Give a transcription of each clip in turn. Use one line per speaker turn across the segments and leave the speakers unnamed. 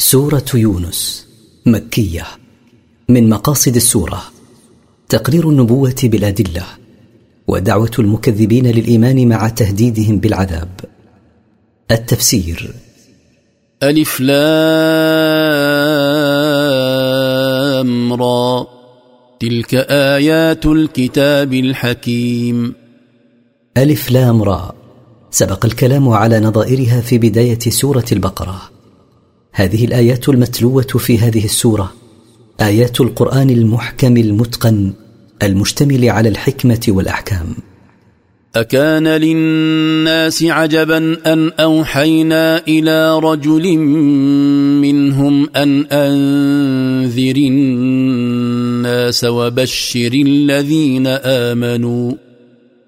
سورة يونس مكية من مقاصد السورة تقرير النبوة بالأدلة ودعوة المكذبين للإيمان مع تهديدهم بالعذاب. التفسير
ألف لام را. تلك آيات الكتاب الحكيم.
ألف لام را. سبق الكلام على نظائرها في بداية سورة البقرة. هذه الآيات المتلوة في هذه السورة. آيات القرآن المحكم المتقن المشتمل على الحكمة والأحكام.
أكان للناس عجبا أن أوحينا إلى رجل منهم أن أنذر الناس وبشر الذين آمنوا.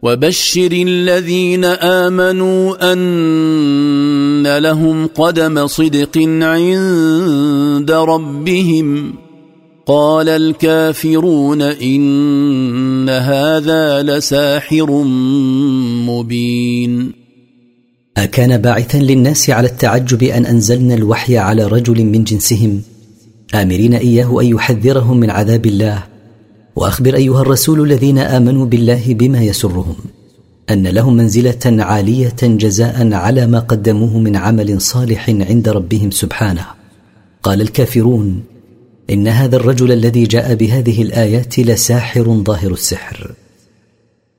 وبشر الذين آمنوا أن لهم قدم صدق عند ربهم. قال الكافرون إن هذا لساحر مبين.
أكان باعثا للناس على التعجب أن أنزلنا الوحي على رجل من جنسهم. آمرين إياه أن يحذرهم من عذاب الله. وأخبر أيها الرسول الذين آمنوا بالله بما يسرهم أن لهم منزلة عالية جزاء على ما قدموه من عمل صالح عند ربهم سبحانه. قال الكافرون إن هذا الرجل الذي جاء بهذه الآيات لساحر ظاهر السحر.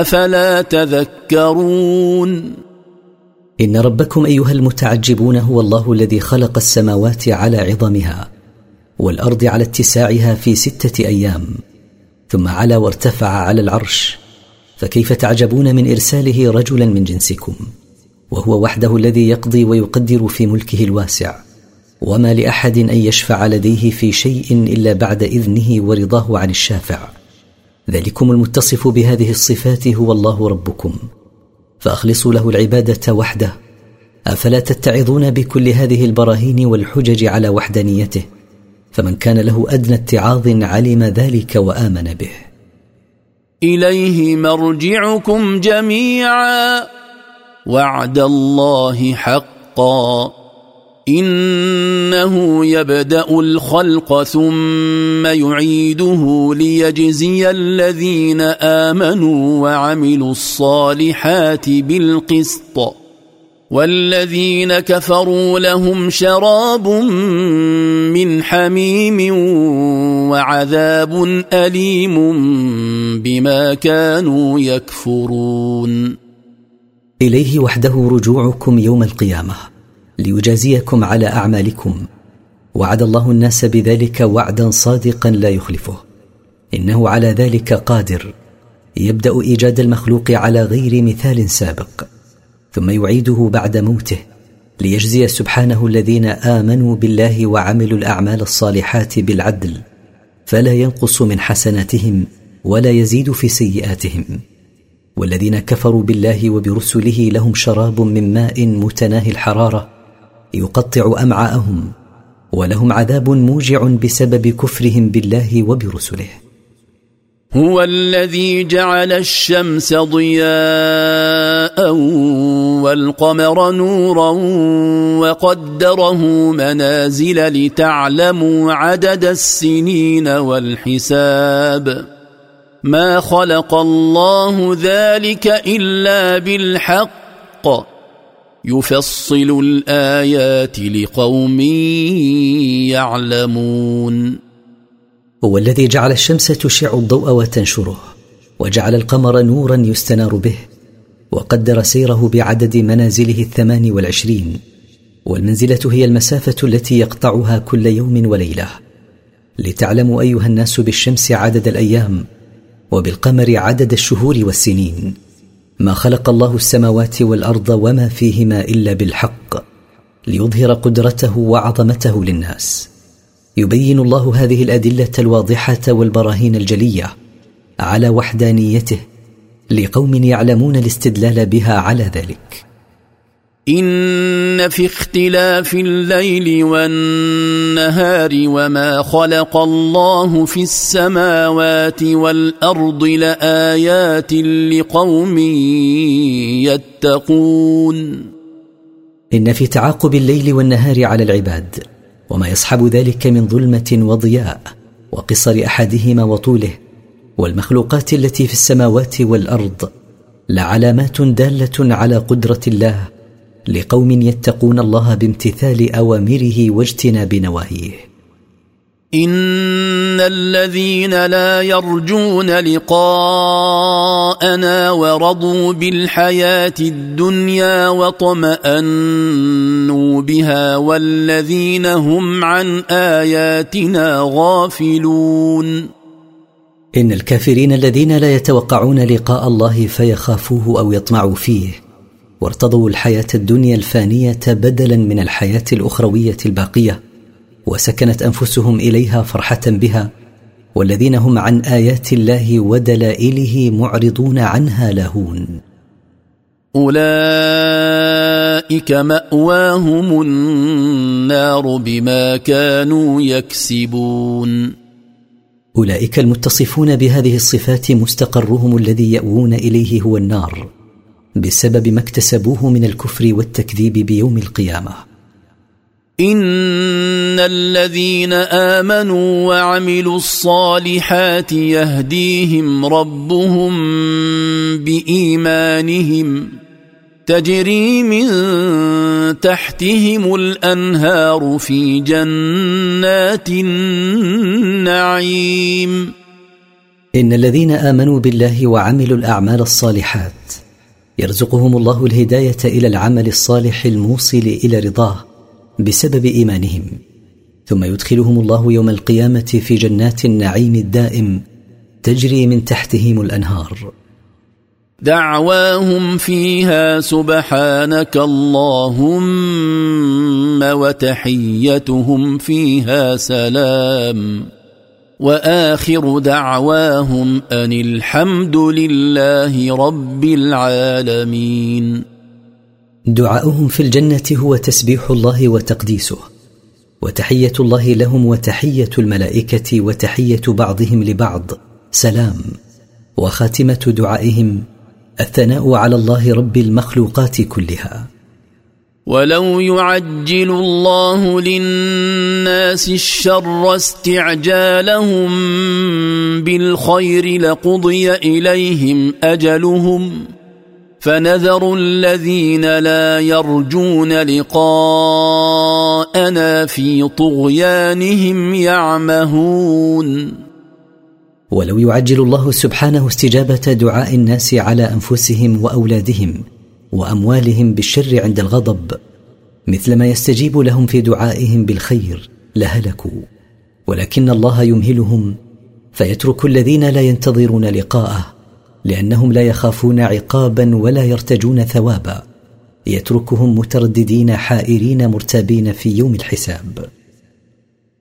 أفلا تذكرون؟
إن ربكم أيها المتعجبون هو الله الذي خلق السماوات على عظمها والأرض على اتساعها في ستة أيام ثم علا وارتفع على العرش. فكيف تعجبون من إرساله رجلا من جنسكم؟ وهو وحده الذي يقضي ويقدر في ملكه الواسع. وما لأحد أن يشفع لديه في شيء إلا بعد إذنه ورضاه عن الشافع. ذلكم المتصف بهذه الصفات هو الله ربكم. فأخلصوا له العبادة وحده. أفلا تتعظون بكل هذه البراهين والحجج على وحدانيته؟ فمن كان له أدنى اتعاظ علم ذلك وآمن به.
إليه مرجعكم جميعا. وعد الله حقا. إنه يبدأ الخلق ثم يعيده ليجزي الذين آمنوا وعملوا الصالحات بالقسط. والذين كفروا لهم شراب من حميم وعذاب اليم بما كانوا يكفرون.
إليه وحده رجوعكم يوم القيامة. ليجازيكم على أعمالكم. وعد الله الناس بذلك وعدا صادقا لا يخلفه. إنه على ذلك قادر. يبدأ إيجاد المخلوق على غير مثال سابق. ثم يعيده بعد موته. ليجزي سبحانه الذين آمنوا بالله وعملوا الأعمال الصالحات بالعدل. فلا ينقص من حسناتهم ولا يزيد في سيئاتهم. والذين كفروا بالله وبرسله لهم شراب من ماء متناهي الحرارة. يقطع أمعاءهم ولهم عذاب موجع بسبب كفرهم بالله وبرسله.
هو الذي جعل الشمس ضياء والقمر نورا وقدره منازل لتعلموا عدد السنين والحساب. ما خلق الله ذلك إلا بالحق. يفصل الآيات لقوم يعلمون.
هو الذي جعل الشمس تشع الضوء وتنشره وجعل القمر نورا يستنار به وقدر سيره بعدد منازله الثمان والعشرين. والمنزلة هي المسافة التي يقطعها كل يوم وليلة. لتعلموا أيها الناس بالشمس عدد الأيام وبالقمر عدد الشهور والسنين. ما خلق الله السماوات والأرض وما فيهما إلا بالحق ليظهر قدرته وعظمته للناس. يبين الله هذه الأدلة الواضحه والبراهين الجلية على وحدانيته لقوم يعلمون الاستدلال بها على ذلك.
إن في اختلاف الليل والنهار وما خلق الله في السماوات والأرض لآيات لقوم يتقون.
إن في تعاقب الليل والنهار على العباد وما يصحب ذلك من ظلمة وضياء وقصر أحدهما وطوله والمخلوقات التي في السماوات والأرض لعلامات دالة على قدرة الله لقوم يتقون الله بامتثال أوامره واجتناب نواهيه.
إن الذين لا يرجون لقاءنا ورضوا بالحياة الدنيا وطمأنوا بها والذين هم عن آياتنا غافلون.
إن الكافرين الذين لا يتوقعون لقاء الله فيخافوه أو يطمعوا فيه. وارتضوا الحياة الدنيا الفانية بدلا من الحياة الأخروية الباقية وسكنت أنفسهم إليها فرحة بها والذين هم عن آيات الله ودلائله معرضون عنها لاهون.
أولئك مأواهم النار بما كانوا يكسبون.
أولئك المتصفون بهذه الصفات مستقرهم الذي يأوون إليه هو النار. بسبب ما اكتسبوه من الكفر والتكذيب بيوم القيامة.
إن الذين آمنوا وعملوا الصالحات يهديهم ربهم بإيمانهم تجري من تحتهم الأنهار في جنات النعيم.
إن الذين آمنوا بالله وعملوا الأعمال الصالحات يرزقهم الله الهداية إلى العمل الصالح الموصل إلى رضاه بسبب إيمانهم. ثم يدخلهم الله يوم القيامة في جنات النعيم الدائم تجري من تحتهم الأنهار.
دعواهم فيها سبحانك اللهم وتحيتهم فيها سلام. وآخر دعواهم أن الحمد لله رب العالمين.
دعاؤهم في الجنة هو تسبيح الله وتقديسه وتحية الله لهم وتحية الملائكة وتحية بعضهم لبعض. سلام. وخاتمة دعائهم الثناء على الله رب المخلوقات كلها.
ولو يعجل الله للناس الشر استعجالهم بالخير لقضي إليهم أجلهم فنذر الذين لا يرجون لقاءنا في طغيانهم يعمهون.
ولو يعجل الله سبحانه استجابة دعاء الناس على أنفسهم وأولادهم وأموالهم بالشر عند الغضب مثل ما يستجيب لهم في دعائهم بالخير لهلكوا. ولكن الله يمهلهم فيترك الذين لا ينتظرون لقاءه لأنهم لا يخافون عقابا ولا يرتجون ثوابا. يتركهم مترددين حائرين مرتابين في يوم الحساب.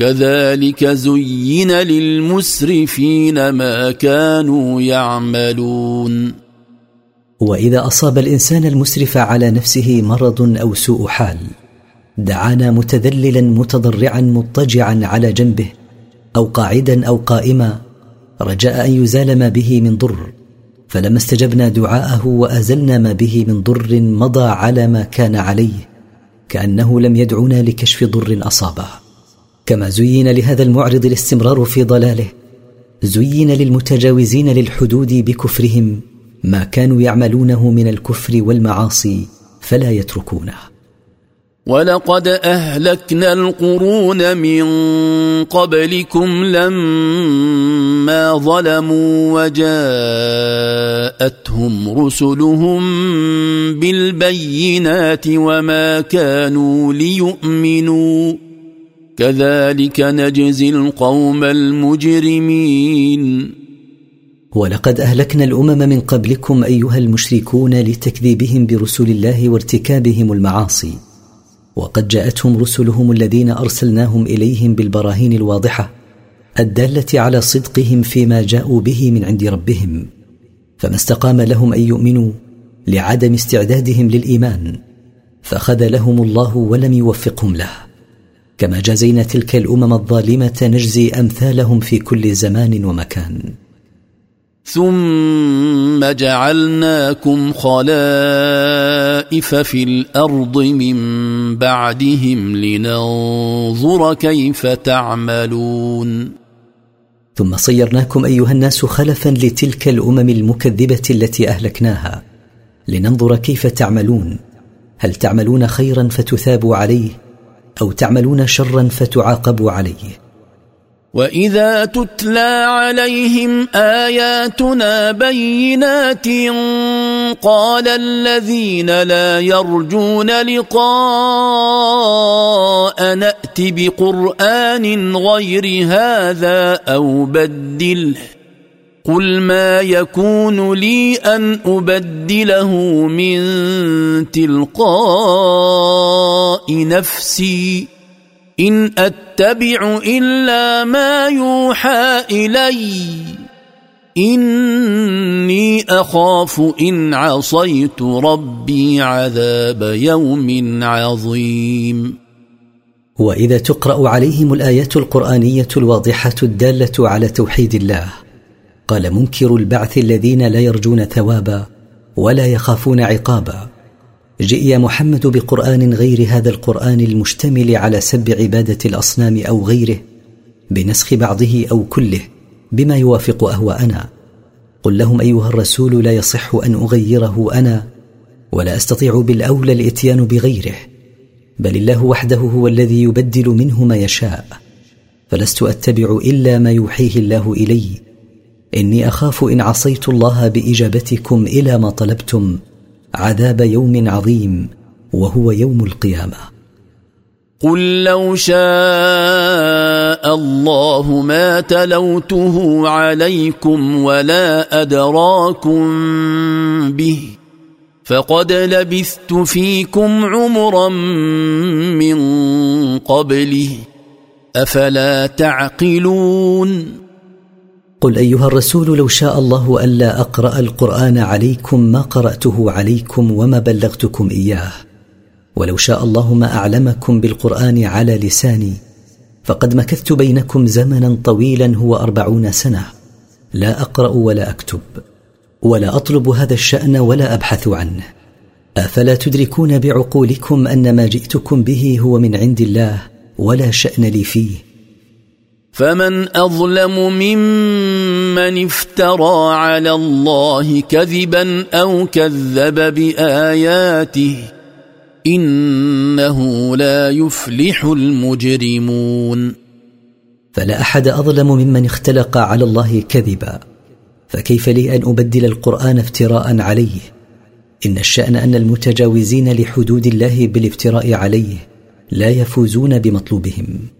كذلك زين للمسرفين ما كانوا يعملون.
وإذا أصاب الإنسان المسرف على نفسه مرض أو سوء حال دعانا متذللا متضرعا مضطجعا على جنبه أو قاعدا أو قائما رجاء أن يزال ما به من ضر. فلما استجبنا دعاءه وأزلنا ما به من ضر مضى على ما كان عليه كأنه لم يدعنا لكشف ضر أصابه. كما زين لهذا المعرض الاستمرار في ضلاله زين للمتجاوزين للحدود بكفرهم ما كانوا يعملونه من الكفر والمعاصي فلا يتركونه.
ولقد أهلكنا القرون من قبلكم لما ظلموا وجاءتهم رسلهم بالبينات وما كانوا ليؤمنوا. كذلك نجزي القوم المجرمين.
ولقد أهلكنا الأمم من قبلكم أيها المشركون لتكذيبهم برسل الله وارتكابهم المعاصي. وقد جاءتهم رسلهم الذين أرسلناهم إليهم بالبراهين الواضحة الدالة على صدقهم فيما جاءوا به من عند ربهم. فما استقام لهم أن يؤمنوا لعدم استعدادهم للإيمان فخذلهم الله ولم يوفقهم له. كما جازينا تلك الأمم الظالمة نجزي أمثالهم في كل زمان ومكان.
ثم جعلناكم خلائف في الأرض من بعدهم لننظر كيف تعملون.
ثم صيرناكم أيها الناس خلفا لتلك الأمم المكذبة التي أهلكناها لننظر كيف تعملون. هل تعملون خيرا فتثابوا عليه؟ أو تعملون شرا فتعاقبوا عليه.
وإذا تتلى عليهم آياتنا بينات قال الذين لا يرجون لقاء نأت بقرآن غير هذا أو بدله. قل ما يكون لي ان ابدله من تلقاء نفسي ان اتبع الا ما يوحى الي اني اخاف ان عصيت ربي عذاب يوم عظيم
واذا تقرا عليهم الايات القرانيه الواضحه الداله على توحيد الله قال منكر البعث الذين لا يرجون ثوابا ولا يخافون عقابا. جئ يا محمد بقرآن غير هذا القرآن المشتمل على سب عبادة الأصنام أو غيره بنسخ بعضه أو كله بما يوافق اهواءنا قل لهم أيها الرسول لا يصح أن أغيره أنا ولا أستطيع بالأولى الإتيان بغيره بل الله وحده هو الذي يبدل منه ما يشاء. فلست أتبع إلا ما يوحيه الله إلي إني أخاف إن عصيت الله بإجابتكم إلى ما طلبتم عذاب يوم عظيم وهو يوم القيامة.
قل لو شاء الله ما تلوته عليكم ولا أدراكم به فقد لبثت فيكم عمرا من قبله أفلا تعقلون
قل أيها الرسول لو شاء الله ألا أقرأ القرآن عليكم ما قرأته عليكم وما بلغتكم إياه. ولو شاء الله ما أعلمكم بالقرآن على لساني فقد مكثت بينكم زمنا طويلا هو أربعون سنة. لا أقرأ ولا أكتب ولا أطلب هذا الشأن ولا أبحث عنه. أفلا تدركون بعقولكم أن ما جئتكم به هو من عند الله ولا شأن لي فيه؟
فمن أظلم ممن افترى على الله كذبا أو كذب بآياته إنه لا يفلح المجرمون.
فلا أحد أظلم ممن اختلق على الله كذبا. فكيف لي أن أبدل القرآن افتراء عليه؟ إن الشأن أن المتجاوزين لحدود الله بالافتراء عليه لا يفوزون بمطلوبهم.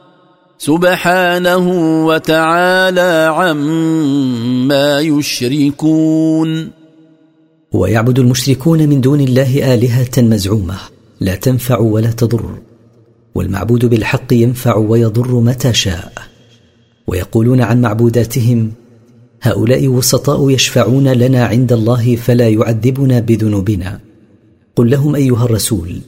سبحانه وتعالى عما يشركون.
ويعبد المشركون من دون الله آلهة مزعومة لا تنفع ولا تضر. والمعبود بالحق ينفع ويضر متى شاء. ويقولون عن معبوداتهم هؤلاء وسطاء يشفعون لنا عند الله فلا يعذبنا بذنوبنا. قل لهم أيها الرسول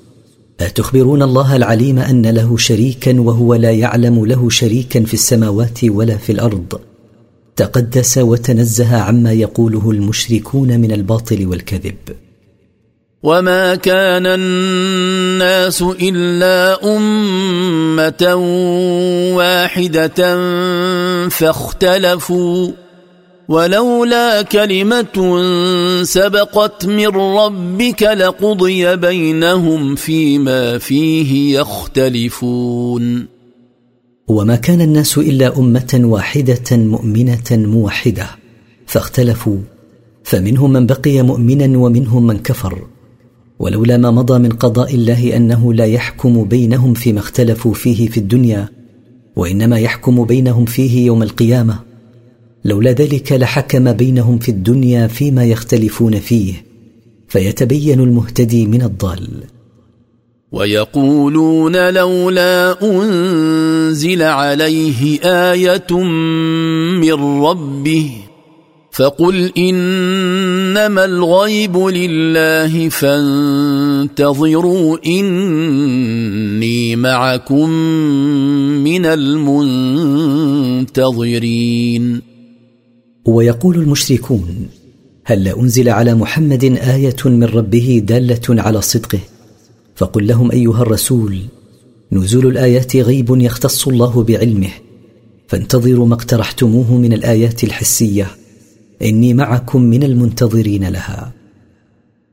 أتخبرون الله العليم أن له شريكا وهو لا يعلم له شريكا في السماوات ولا في الأرض. تقدس وتنزه عما يقوله المشركون من الباطل والكذب.
وما كان الناس إلا أمة واحدة فاختلفوا. ولولا كلمة سبقت من ربك لقضي بينهم فيما فيه يختلفون.
وما كان الناس إلا أمة واحدة مؤمنة موحدة فاختلفوا فمنهم من بقي مؤمنا ومنهم من كفر. ولولا ما مضى من قضاء الله أنه لا يحكم بينهم فيما اختلفوا فيه في الدنيا وإنما يحكم بينهم فيه يوم القيامة. لولا ذلك لحكم بينهم في الدنيا فيما يختلفون فيه فيتبين المهتدي من الضال.
ويقولون لولا أنزل عليه آية من ربه فقل إنما الغيب لله فانتظروا إني معكم من المنتظرين.
ويقول المشركون هل أنزل على محمد آية من ربه دالة على صدقه؟ فقل لهم أيها الرسول نزول الآيات غيب يختص الله بعلمه فانتظروا ما اقترحتموه من الآيات الحسية إني معكم من المنتظرين لها.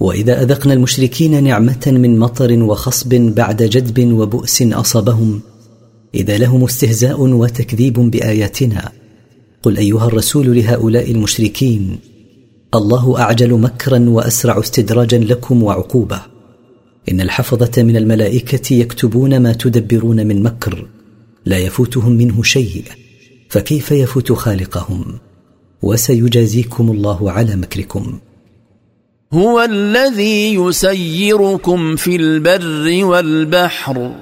وإذا أذقنا المشركين نعمة من مطر وخصب بعد جدب وبؤس أصابهم إذا لهم استهزاء وتكذيب بآياتنا قل أيها الرسول لهؤلاء المشركين الله أعجل مكرا وأسرع استدراجا لكم وعقوبة. إن الحفظة من الملائكة يكتبون ما تدبرون من مكر لا يفوتهم منه شيء فكيف يفوت خالقهم؟ وسيجازيكم الله على مكركم.
هو الذي يسيركم في البر والبحر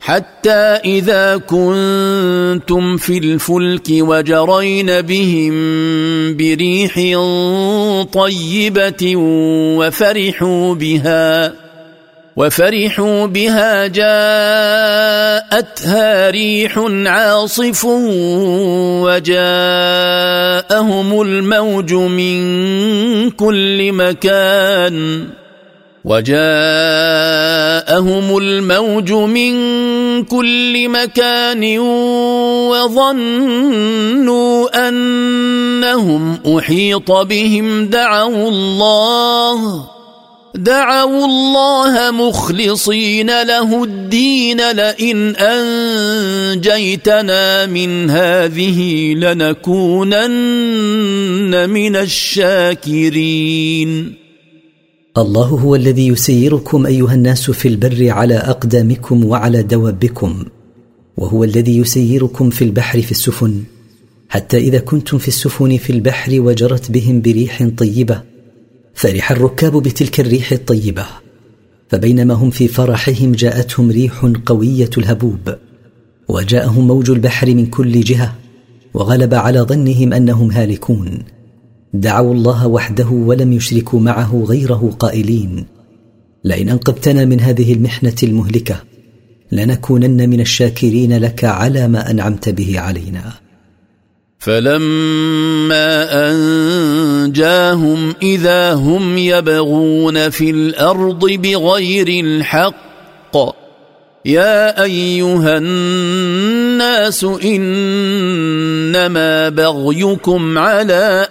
حتى إذا كنتم في الفلك وجرين بهم بريح طيبة وفرحوا بها. وفرحوا بها جاءتها ريح عاصف وجاءهم الموج من كل مكان وجاءهم الموج من كل مكان وظنوا أنهم أحيط بهم دعوا الله دعوا الله مخلصين له الدين لئن أنجيتنا من هذه لنكونن من الشاكرين.
الله هو الذي يسيركم أيها الناس في البر على أقدامكم وعلى دوابكم وهو الذي يسيركم في البحر في السفن حتى إذا كنتم في السفن في البحر وجرت بهم بريح طيبة فرح الركاب بتلك الريح الطيبة فبينما هم في فرحهم جاءتهم ريح قوية الهبوب وجاءهم موج البحر من كل جهة وغلب على ظنهم أنهم هالكون. دعوا الله وحده ولم يشركوا معه غيره قائلين لئن أنقذتنا من هذه المحنة المهلكة لنكونن من الشاكرين لك على ما أنعمت به علينا.
فلما انجاهم اذا هم يبغون في الأرض بغير الحق يا ايها الناس انما بغيكم على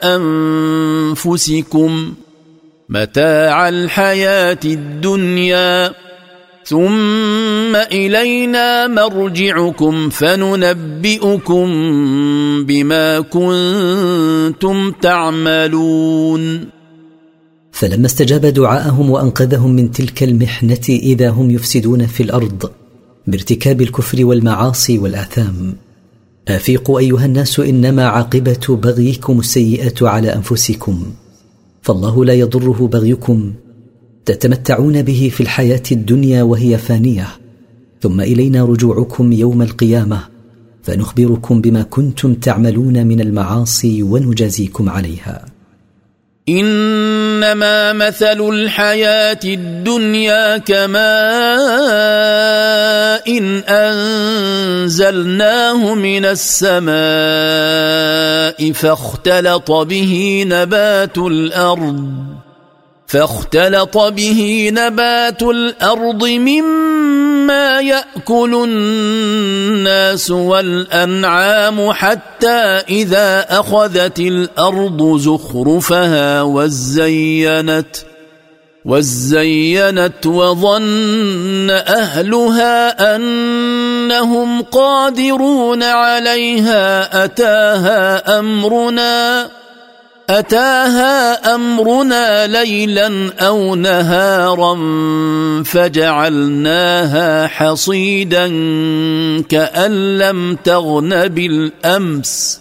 انفسكم متاع الحياة الدنيا ثم إلينا مرجعكم فننبئكم بما كنتم تعملون.
فلما استجاب دعاءهم وأنقذهم من تلك المحنة إذا هم يفسدون في الأرض بارتكاب الكفر والمعاصي والآثام. آفيقوا أيها الناس إنما عاقبة بغيكم السيئة على أنفسكم. فالله لا يضره بغيكم. تتمتعون به في الحياة الدنيا وهي فانية. ثم إلينا رجوعكم يوم القيامة فنخبركم بما كنتم تعملون من المعاصي ونجازيكم عليها.
إنما مثل الحياة الدنيا كماء إن أنزلناه من السماء فاختلط به نبات الأرض. فاختلط به نبات الأرض مما يأكل الناس والأنعام حتى إذا أخذت الأرض زخرفها وزينت وزينت وظن أهلها أنهم قادرون عليها أتاها أمرنا. أتاها أمرنا ليلا أو نهارا فجعلناها حصيدا كأن لم تغن بالأمس.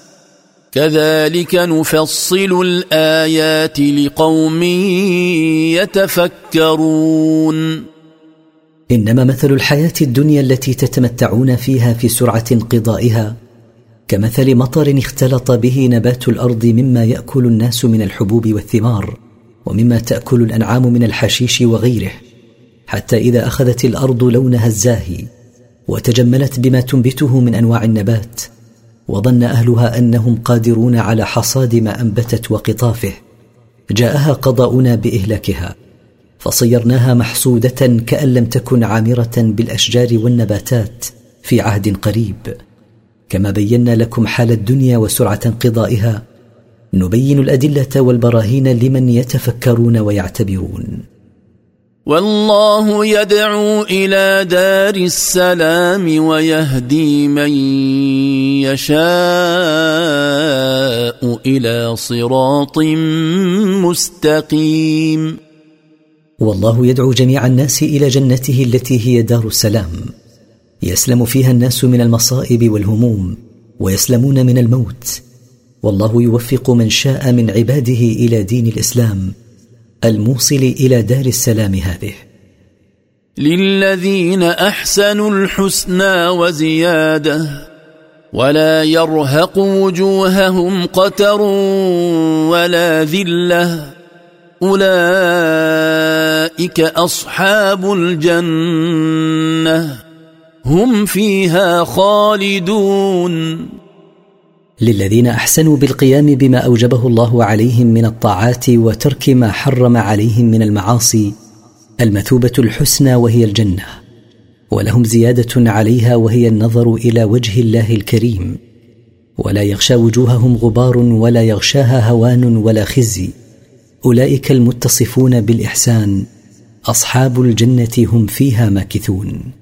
كذلك نفصل الآيات لقوم يتفكرون.
إنما مثل الحياة الدنيا التي تتمتعون فيها في سرعة انقضائها كمثل مطر اختلط به نبات الأرض مما يأكل الناس من الحبوب والثمار ومما تأكل الأنعام من الحشيش وغيره حتى إذا أخذت الأرض لونها الزاهي وتجملت بما تنبته من أنواع النبات وظن أهلها أنهم قادرون على حصاد ما أنبتت وقطافه. جاءها قضاؤنا بإهلاكها فصيرناها محصوده كأن لم تكن عامرة بالأشجار والنباتات في عهد قريب. كما بينا لكم حال الدنيا وسرعة انقضائها نبين الأدلة والبراهين لمن يتفكرون ويعتبرون.
والله يدعو إلى دار السلام ويهدي من يشاء إلى صراط مستقيم.
والله يدعو جميع الناس إلى جنته التي هي دار السلام. يسلم فيها الناس من المصائب والهموم ويسلمون من الموت. والله يوفق من شاء من عباده إلى دين الإسلام الموصل إلى دار السلام هذه.
للذين أحسنوا الحسنى وزيادة ولا يرهق وجوههم قتر ولا ذلة. أولئك أصحاب الجنة. هم فيها خالدون.
للذين أحسنوا بالقيام بما أوجبه الله عليهم من الطاعات وترك ما حرم عليهم من المعاصي المثوبة الحسنى وهي الجنة ولهم زيادة عليها وهي النظر إلى وجه الله الكريم. ولا يغشى وجوههم غبار ولا يغشاها هوان ولا خزي. أولئك المتصفون بالإحسان أصحاب الجنة هم فيها ماكثون.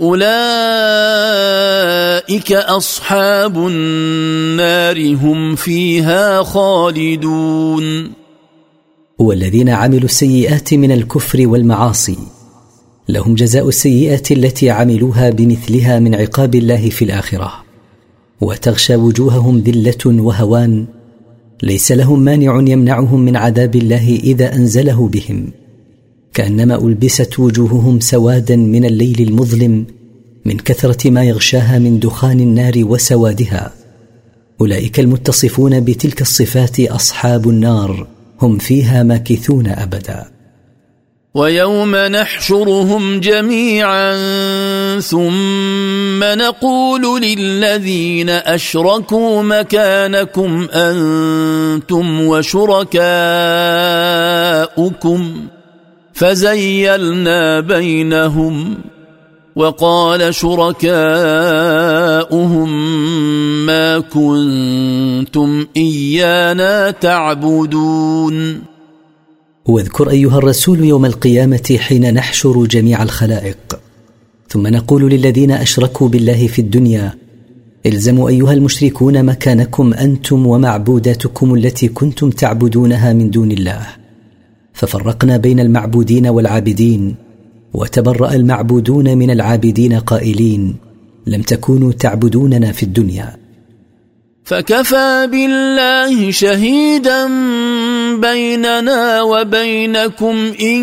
أولئك أصحاب النار هم فيها خالدون.
والذين عملوا السيئات من الكفر والمعاصي. لهم جزاء السيئه التي عملوها بمثلها من عقاب الله في الآخرة. وتغشى وجوههم ذلة وهوان. ليس لهم مانع يمنعهم من عذاب الله إذا أنزله بهم. كأنما ألبست وجوههم سوادا من الليل المظلم من كثرة ما يغشاها من دخان النار وسوادها. أولئك المتصفون بتلك الصفات أصحاب النار هم فيها ماكثون أبدا.
ويوم نحشرهم جميعا ثم نقول للذين أشركوا مكانكم أنتم وشركاؤكم. فزيلنا بينهم وقال شركاؤهم كنتم إيانا تعبدون.
واذكر أيها الرسول يوم القيامة حين نحشر جميع الخلائق. ثم نقول للذين أشركوا بالله في الدنيا إلزموا أيها المشركون مكانكم أنتم ومعبوداتكم التي كنتم تعبدونها من دون الله. ففرقنا بين المعبودين والعابدين وتبرأ المعبودون من العابدين قائلين لم تكونوا تعبدوننا في الدنيا.
فكفى بالله شهيدا بيننا وبينكم إن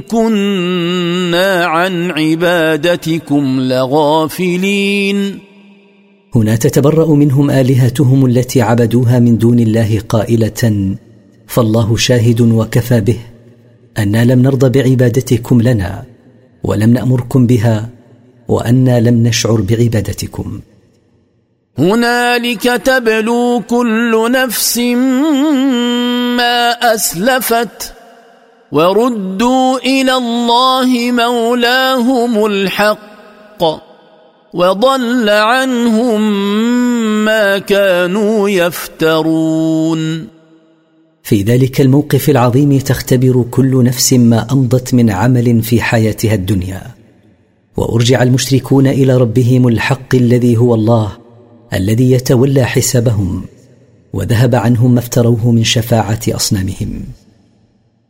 كنا عن عبادتكم لغافلين.
هنا تتبرأ منهم آلهتهم التي عبدوها من دون الله قائلة فالله شاهد وكفى به. أنا لم نرضى بعبادتكم لنا ولم نأمركم بها وأنا لم نشعر بعبادتكم.
هنالك تبلو كل نفس ما أسلفت وردوا إلى الله مولاهم الحق وضل عنهم ما كانوا يفترون.
في ذلك الموقف العظيم تختبر كل نفس ما أمضت من عمل في حياتها الدنيا. وأرجع المشركون إلى ربهم الحق الذي هو الله الذي يتولى حسابهم وذهب عنهم ما افتروه من شفاعة أصنامهم.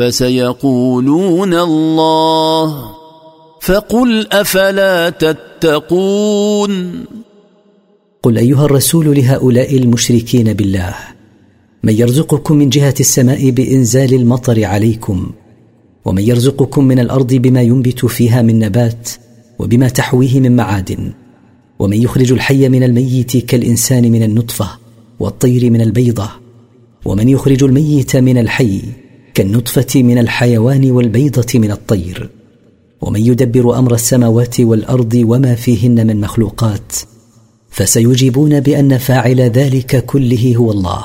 فسيقولون الله فقل أفلا تتقون
قل أيها الرسول لهؤلاء المشركين بالله من يرزقكم من جهة السماء بإنزال المطر عليكم ومن يرزقكم من الأرض بما ينبت فيها من نبات وبما تحويه من معادن ومن يخرج الحي من الميت كالإنسان من النطفة والطير من البيضة ومن يخرج الميت من الحي كالنطفة من الحيوان والبيضة من الطير. ومن يدبر أمر السماوات والأرض وما فيهن من مخلوقات فسيجيبون بأن فاعل ذلك كله هو الله.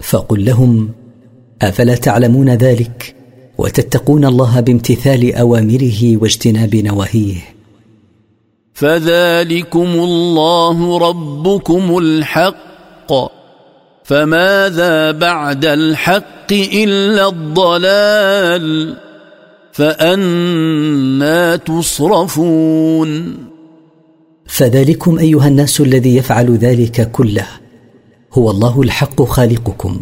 فقل لهم أفلا تعلمون ذلك؟ وتتقون الله بامتثال أوامره واجتناب نواهيه.
فذلكم الله ربكم الحق. فماذا بعد الحق إلا الضلال فأنا تصرفون
فذلكم أيها الناس الذي يفعل ذلك كله هو الله الحق خالقكم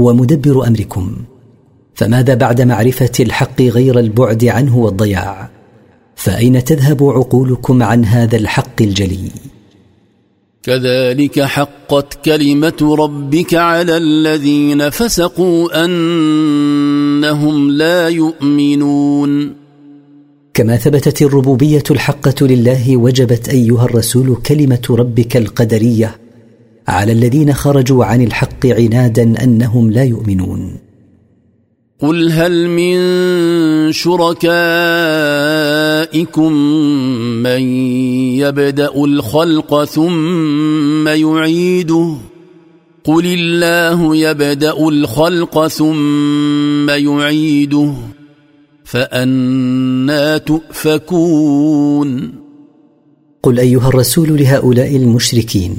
ومدبر أمركم فماذا بعد معرفة الحق غير البعد عنه والضياع فأين تذهب عقولكم عن هذا الحق الجلي
كذلك حقت كلمة ربك على الذين فسقوا أنهم لا يؤمنون.
كما ثبتت الربوبية الحقة لله وجبت أيها الرسول كلمة ربك القدرية على الذين خرجوا عن الحق عنادا أنهم لا يؤمنون.
قل هل من شركائكم من يبدأ الخلق ثم يعيده. قل الله يبدأ الخلق ثم يعيده. فأنا تؤفكون.
قل أيها الرسول لهؤلاء المشركين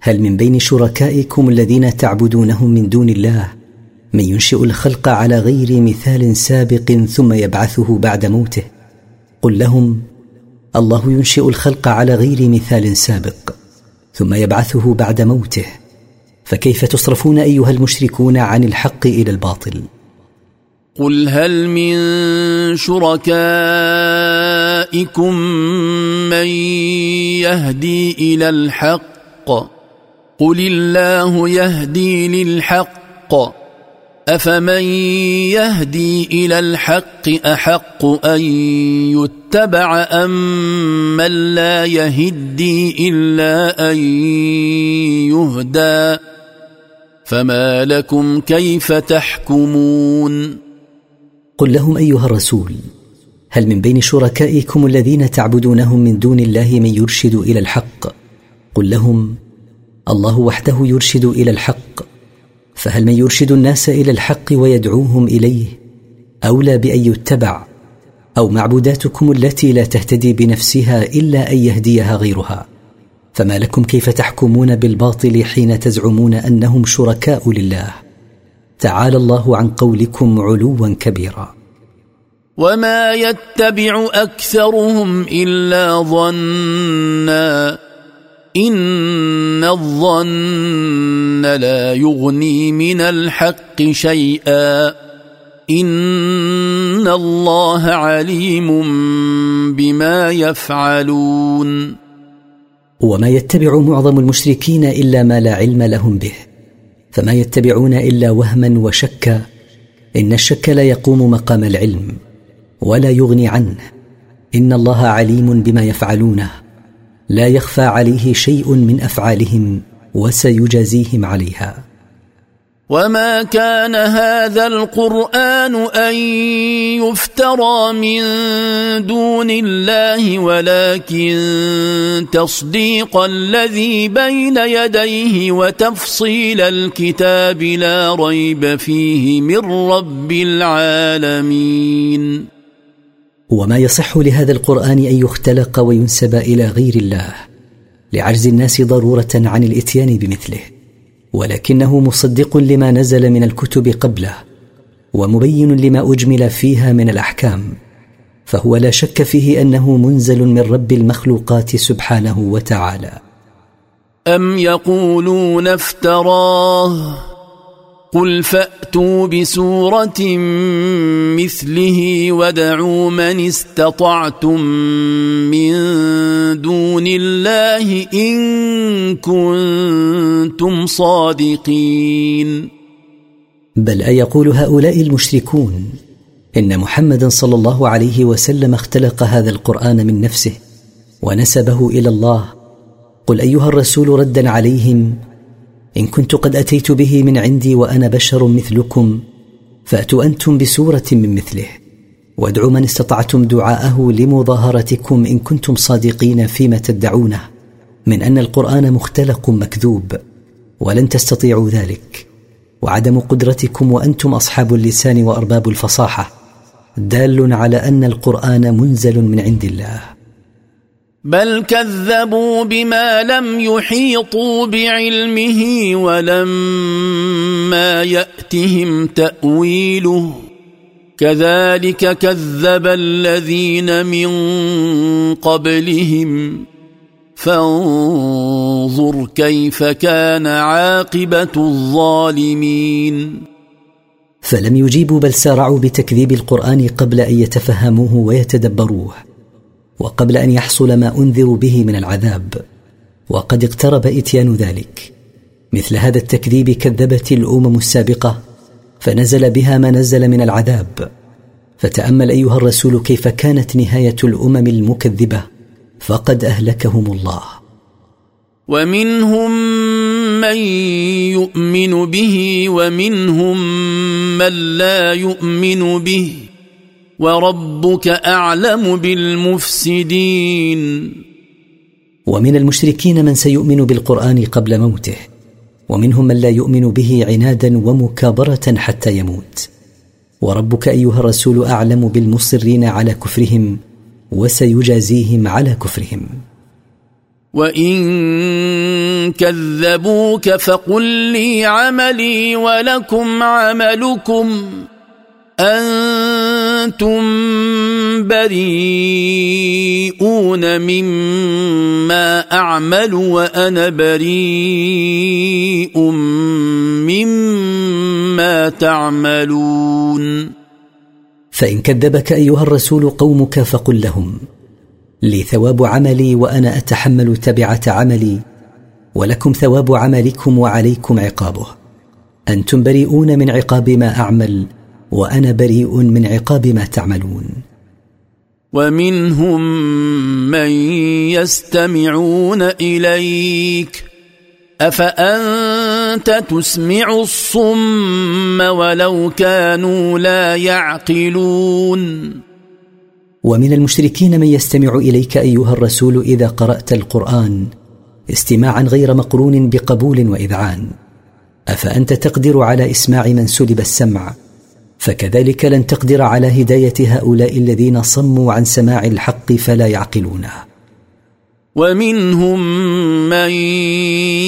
هل من بين شركائكم الذين تعبدونهم من دون الله من ينشئ الخلق على غير مثال سابق ثم يبعثه بعد موته؟ قل لهم الله ينشئ الخلق على غير مثال سابق ثم يبعثه بعد موته فكيف تصرفون أيها المشركون عن الحق إلى الباطل؟
قل هل من شركائكم من يهدي إلى الحق؟ قل الله يهدي للحق. افمن يهدي إلى الحق احق ان يتبع ام من لا يهدي الا ان يهدى فما لكم كيف تحكمون
قل لهم ايها الرسول هل من بين شركائكم الذين تعبدونهم من دون الله من يرشد إلى الحق؟ قل لهم الله وحده يرشد إلى الحق. فهل من يرشد الناس إلى الحق ويدعوهم إليه؟ أولى بأن يتبع أو معبوداتكم التي لا تهتدي بنفسها إلا أن يهديها غيرها؟ فما لكم كيف تحكمون بالباطل حين تزعمون أنهم شركاء لله؟ تعالى الله عن قولكم علوا كبيرا.
وما يتبع أكثرهم إلا ظنا إن الظن لا يغني من الحق شيئا. إن الله عليم بما يفعلون.
وما يتبع معظم المشركين إلا ما لا علم لهم به. فما يتبعون إلا وهما وشكا. إن الشك لا يقوم مقام العلم ولا يغني عنه. إن الله عليم بما يفعلونه. لا يخفى عليه شيء من أفعالهم وسيجازيهم عليها.
وما كان هذا القرآن أن يفترى من دون الله ولكن تصديق الذي بين يديه وتفصيل الكتاب لا ريب فيه من رب العالمين.
وما يصح لهذا القرآن أن يختلق وينسب إلى غير الله لعجز الناس ضرورة عن الإتيان بمثله ولكنه مصدق لما نزل من الكتب قبله ومبين لما أجمل فيها من الأحكام فهو لا شك فيه أنه منزل من رب المخلوقات سبحانه وتعالى.
أم يقولون افتراه؟ قل فأتوا بسورة مثله ودعوا من استطعتم من دون الله إن كنتم صادقين.
بل أيقول هؤلاء المشركون إن محمدا صلى الله عليه وسلم اختلق هذا القرآن من نفسه ونسبه إلى الله. قل أيها الرسول ردا عليهم إن كنت قد أتيت به من عندي وأنا بشر مثلكم فأتوا أنتم بسورة من مثله. وادعوا من استطعتم دعاءه لمظاهرتكم إن كنتم صادقين فيما تدعونه من أن القرآن مختلق مكذوب ولن تستطيعوا ذلك. وعدم قدرتكم وأنتم أصحاب اللسان وأرباب الفصاحة دال على أن القرآن منزل من عند الله.
بل كذبوا بما لم يحيطوا بعلمه ولما يأتهم تأويله. كذلك كذب الذين من قبلهم. فانظر كيف كان عاقبة الظالمين.
فلم يجيبوا بل سارعوا بتكذيب القرآن قبل أن يتفهموه ويتدبروه. وقبل أن يحصل ما أنذر به من العذاب. وقد اقترب إتيان ذلك. مثل هذا التكذيب كذبت الأمم السابقة فنزل بها ما نزل من العذاب. فتأمل أيها الرسول كيف كانت نهاية الأمم المكذبة فقد أهلكهم الله.
ومنهم من يؤمن به ومنهم من لا يؤمن به. وربك أعلم بالمفسدين.
ومن المشركين من سيؤمن بالقرآن قبل موته ومنهم من لا يؤمن به عنادا ومكابرة حتى يموت. وربك أيها الرسول أعلم بالمصرين على كفرهم وسيجازيهم على كفرهم.
وإن كذبوك فقل لي عملي ولكم عملكم. أنتم بريئون مما أعمل وأنا بريء مما تعملون.
فإن كذبك أيها الرسول قومك فقل لهم لي ثواب عملي وأنا أتحمل تبعة عملي ولكم ثواب عملكم وعليكم عقابه. أنتم بريئون من عقاب ما أعمل وأنا بريء من عقاب ما تعملون.
ومنهم من يستمعون إليك. أفأنت تسمع الصم ولو كانوا لا يعقلون؟
ومن المشركين من يستمع إليك أيها الرسول إذا قرأت القرآن استماعا غير مقرون بقبول وإذعان. أفأنت تقدر على إسماع من سلب السمع فكذلك لن تقدر على هداية هؤلاء الذين صموا عن سماع الحق فلا يعقلونه
ومنهم من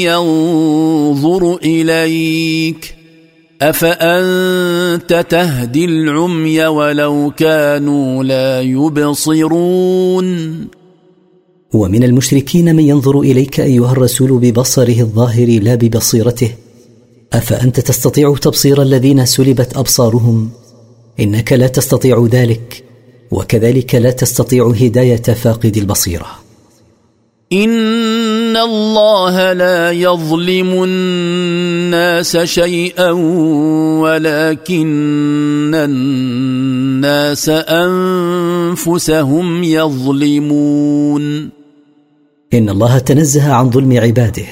ينظر إليك أفأنت تهدي العمي ولو كانوا لا يبصرون؟
ومن المشركين من ينظر إليك أيها الرسول ببصره الظاهر لا ببصيرته أفأنت تستطيع تبصير الذين سلبت أبصارهم؟ إنك لا تستطيع ذلك وكذلك لا تستطيع هداية فاقد البصيرة.
إن الله لا يظلم الناس شيئا ولكن الناس أنفسهم يظلمون.
إن الله تنزه عن ظلم عباده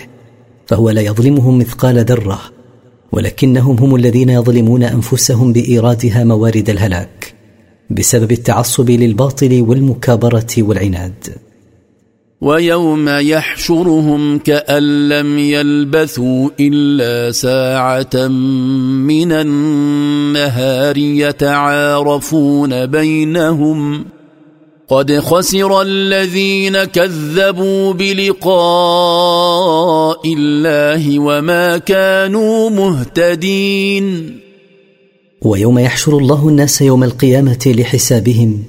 فهو لا يظلمهم مثقال ذرة. ولكنهم هم الذين يظلمون أنفسهم بإيرادها موارد الهلاك بسبب التعصب للباطل والمكابرة والعناد.
ويوم يحشرهم كأن لم يلبثوا إلا ساعة من النهار يتعارفون بينهم قد خسر الذين كذبوا بلقاء الله وما كانوا مهتدين.
ويوم يحشر الله الناس يوم القيامة لحسابهم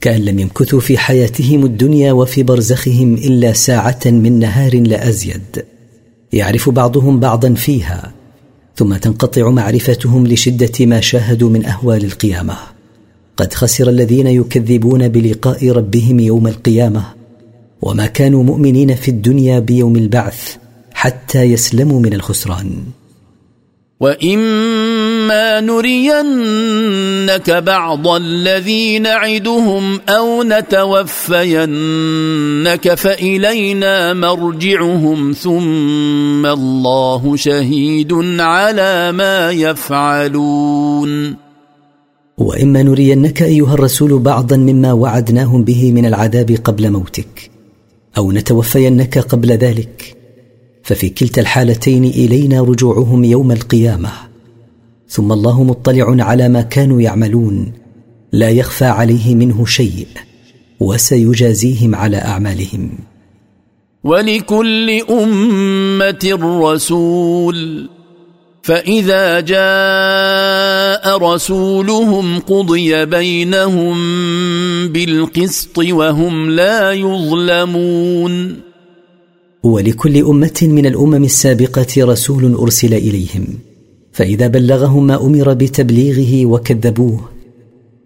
كأن لم يمكثوا في حياتهم الدنيا وفي برزخهم إلا ساعة من نهار لا أزيد. يعرف بعضهم بعضا فيها ثم تنقطع معرفتهم لشدة ما شاهدوا من أهوال القيامة. قد خسر الذين يكذبون بلقاء ربهم يوم القيامة. وما كانوا مؤمنين في الدنيا بيوم البعث حتى يسلموا من الخسران.
وإما نرينك بعض الذي نعدهم أو نتوفينك فإلينا مرجعهم. ثم الله شهيد على ما يفعلون.
وإما نرينك أيها الرسول بعضا مما وعدناهم به من العذاب قبل موتك أو نتوفينك قبل ذلك. ففي كلتا الحالتين إلينا رجوعهم يوم القيامة. ثم الله مطلع على ما كانوا يعملون لا يخفى عليه منه شيء وسيجازيهم على أعمالهم.
ولكل أمة رسول فإذا جاء رسولهم قضي بينهم بالقسط وهم لا يظلمون.
ولكل أمة من الأمم السابقة رسول أرسل إليهم فإذا بلغهم ما أمر بتبليغه وكذبوه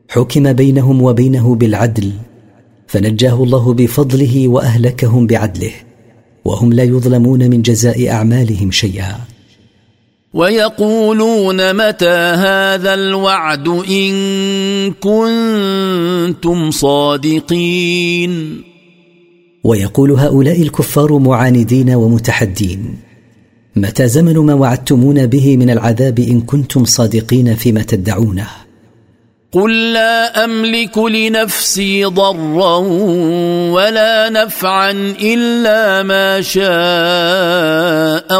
حكم بينهم وبينه بالعدل فنجاه الله بفضله وأهلكهم بعدله وهم لا يظلمون من جزاء أعمالهم شيئا.
ويقولون متى هذا الوعد إن كنتم صادقين؟
ويقول هؤلاء الكفار معاندين ومتحدين متى زمن ما وعدتمون به من العذاب إن كنتم صادقين فيما تدعونه؟
قل لا أملك لنفسي ضرا ولا نفعا إلا ما شاء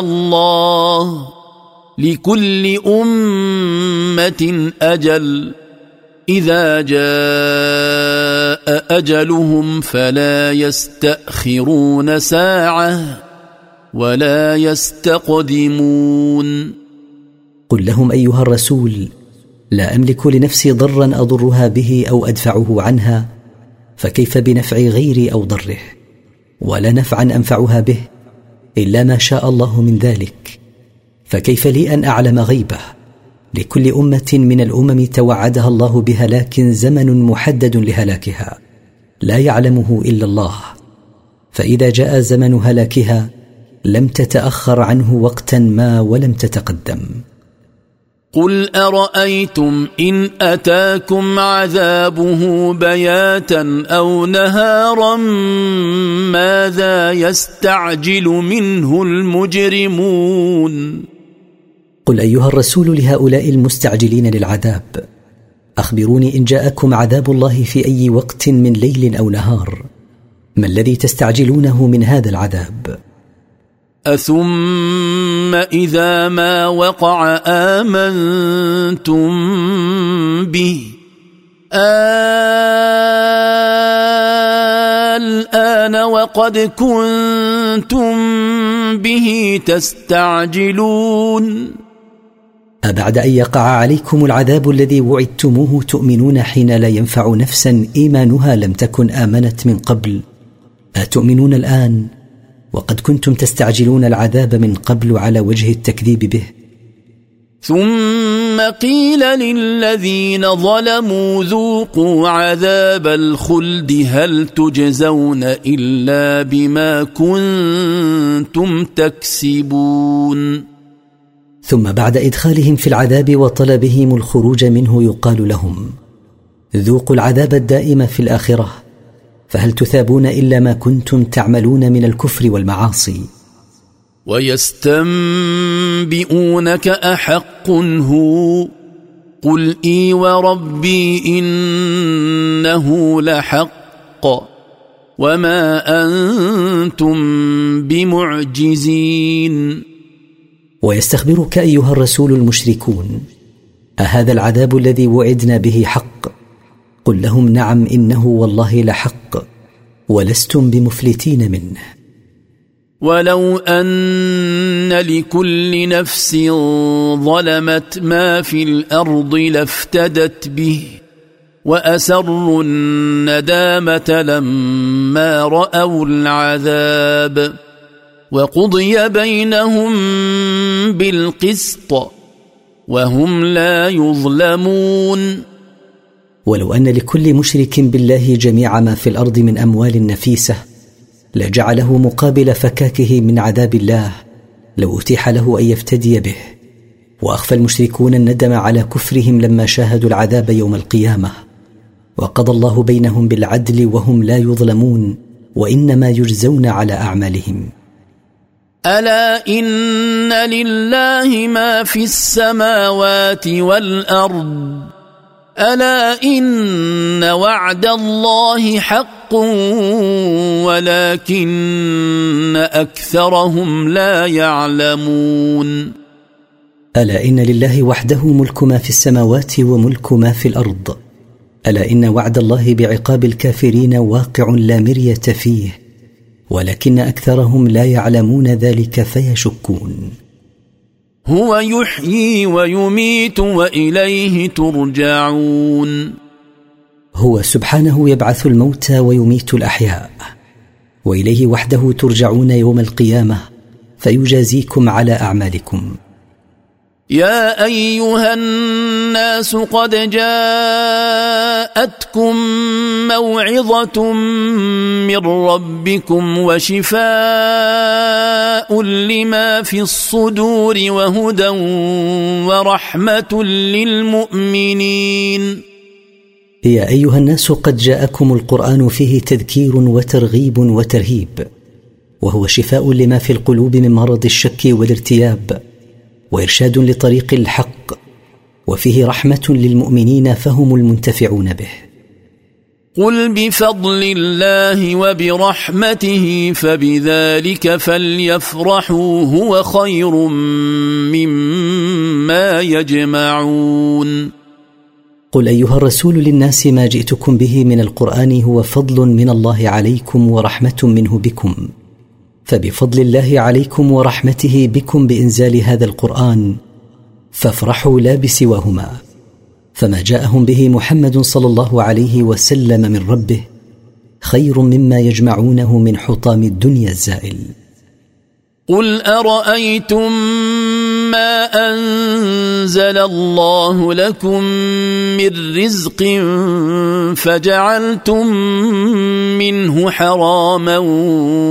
الله. لكل أمة أجل. إذا جاء أجلهم فلا يستأخرون ساعة ولا يستقدمون.
قل لهم أيها الرسول لا أملك لنفسي ضرا أضرها به أو أدفعه عنها فكيف بنفع غيري أو ضره؟ ولا نفعا أنفعها به إلا ما شاء الله من ذلك. فكيف لي أن أعلم غيبه؟ لكل أمة من الأمم توعدها الله بهلاك زمن محدد لهلاكها. لا يعلمه إلا الله. فإذا جاء زمن هلاكها لم تتأخر عنه وقتا ما ولم تتقدم.
قل أرأيتم إن أتاكم عذابه بياتا أو نهارا ماذا يستعجل منه المجرمون؟
قل أيها الرسول لهؤلاء المستعجلين للعذاب. أخبروني إن جاءكم عذاب الله في أي وقت من ليل أو نهار. ما الذي تستعجلونه من هذا العذاب؟
أثم إذا ما وقع آمنتم به. الآن وقد كنتم به تستعجلون.
أبعد أن يقع عليكم العذاب الذي وعدتموه تؤمنون حين لا ينفع نفسا إيمانها لم تكن آمنت من قبل؟ أتؤمنون الآن؟ وقد كنتم تستعجلون العذاب من قبل على وجه التكذيب به.
ثم قيل للذين ظلموا ذوقوا عذاب الخلد هل تجزون إلا بما كنتم تكسبون.
ثم بعد إدخالهم في العذاب وطلبهم الخروج منه يقال لهم ذوقوا العذاب الدائم في الآخرة فهل تثابون إلا ما كنتم تعملون من الكفر والمعاصي؟
ويستنبئونك أحق هو قل إي وربي إنه لحق وما أنتم بمعجزين.
ويستخبرك أيها الرسول المشركون أهذا العذاب الذي وعدنا به حق؟ قل لهم نعم إنه والله لحق ولستم بمفلتين منه.
ولو أن لكل نفس ظلمت ما في الأرض لافتدت به وأسروا الندامة لما رأوا العذاب. وقضي بينهم بالقسط وهم لا يظلمون.
ولو أن لكل مشرك بالله جميع ما في الأرض من أموال نفيسة لجعله مقابل فكاكه من عذاب الله لو أتيح له أن يفتدي به. وأخفى المشركون الندم على كفرهم لما شاهدوا العذاب يوم القيامة. وقضى الله بينهم بالعدل وهم لا يظلمون وإنما يجزون على أعمالهم.
ألا إن لله ما في السماوات والأرض؟ ألا إن وعد الله حق ولكن أكثرهم لا يعلمون.
ألا إن لله وحده ملك ما في السماوات وملك ما في الأرض؟ ألا إن وعد الله بعقاب الكافرين واقع لا مرية فيه؟ ولكن أكثرهم لا يعلمون ذلك فيشكون.
هو يحيي ويميت وإليه ترجعون.
هو سبحانه يبعث الموتى ويميت الأحياء. وإليه وحده ترجعون يوم القيامة. فيجازيكم على أعمالكم.
يا أيها الناس قد جاءتكم موعظة من ربكم وشفاء لما في الصدور وهدى ورحمة للمؤمنين.
يا أيها الناس قد جاءكم القرآن فيه تذكير وترغيب وترهيب وهو شفاء لما في القلوب من مرض الشك والارتياب. وإرشاد لطريق الحق وفيه رحمة للمؤمنين فهم المنتفعون به.
قل بفضل الله وبرحمته فبذلك فليفرحوا هو خير مما يجمعون.
قل أيها الرسول للناس ما جئتكم به من القرآن هو فضل من الله عليكم ورحمة منه بكم. فبفضل الله عليكم ورحمته بكم بإنزال هذا القرآن فافرحوا لا بسواهما. فما جاءهم به محمد صلى الله عليه وسلم من ربه خير مما يجمعونه من حطام الدنيا الزائل.
قل أرأيتم ما انزل الله لكم من رزق فجعلتم منه حراما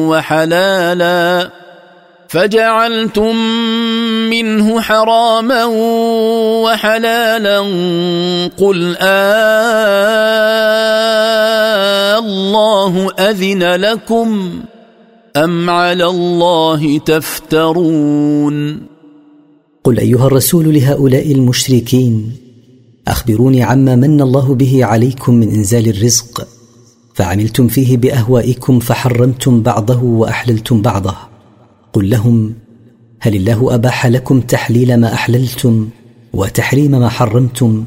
وحلالا فجعلتم منه حراما وحلالا قل آه الله اذن لكم ام على الله تفترون
قل أيها الرسول لهؤلاء المشركين أخبروني عما من الله به عليكم من إنزال الرزق فعملتم فيه بأهوائكم فحرمتم بعضه وأحللتم بعضه. قل لهم هل الله أباح لكم تحليل ما أحللتم وتحريم ما حرمتم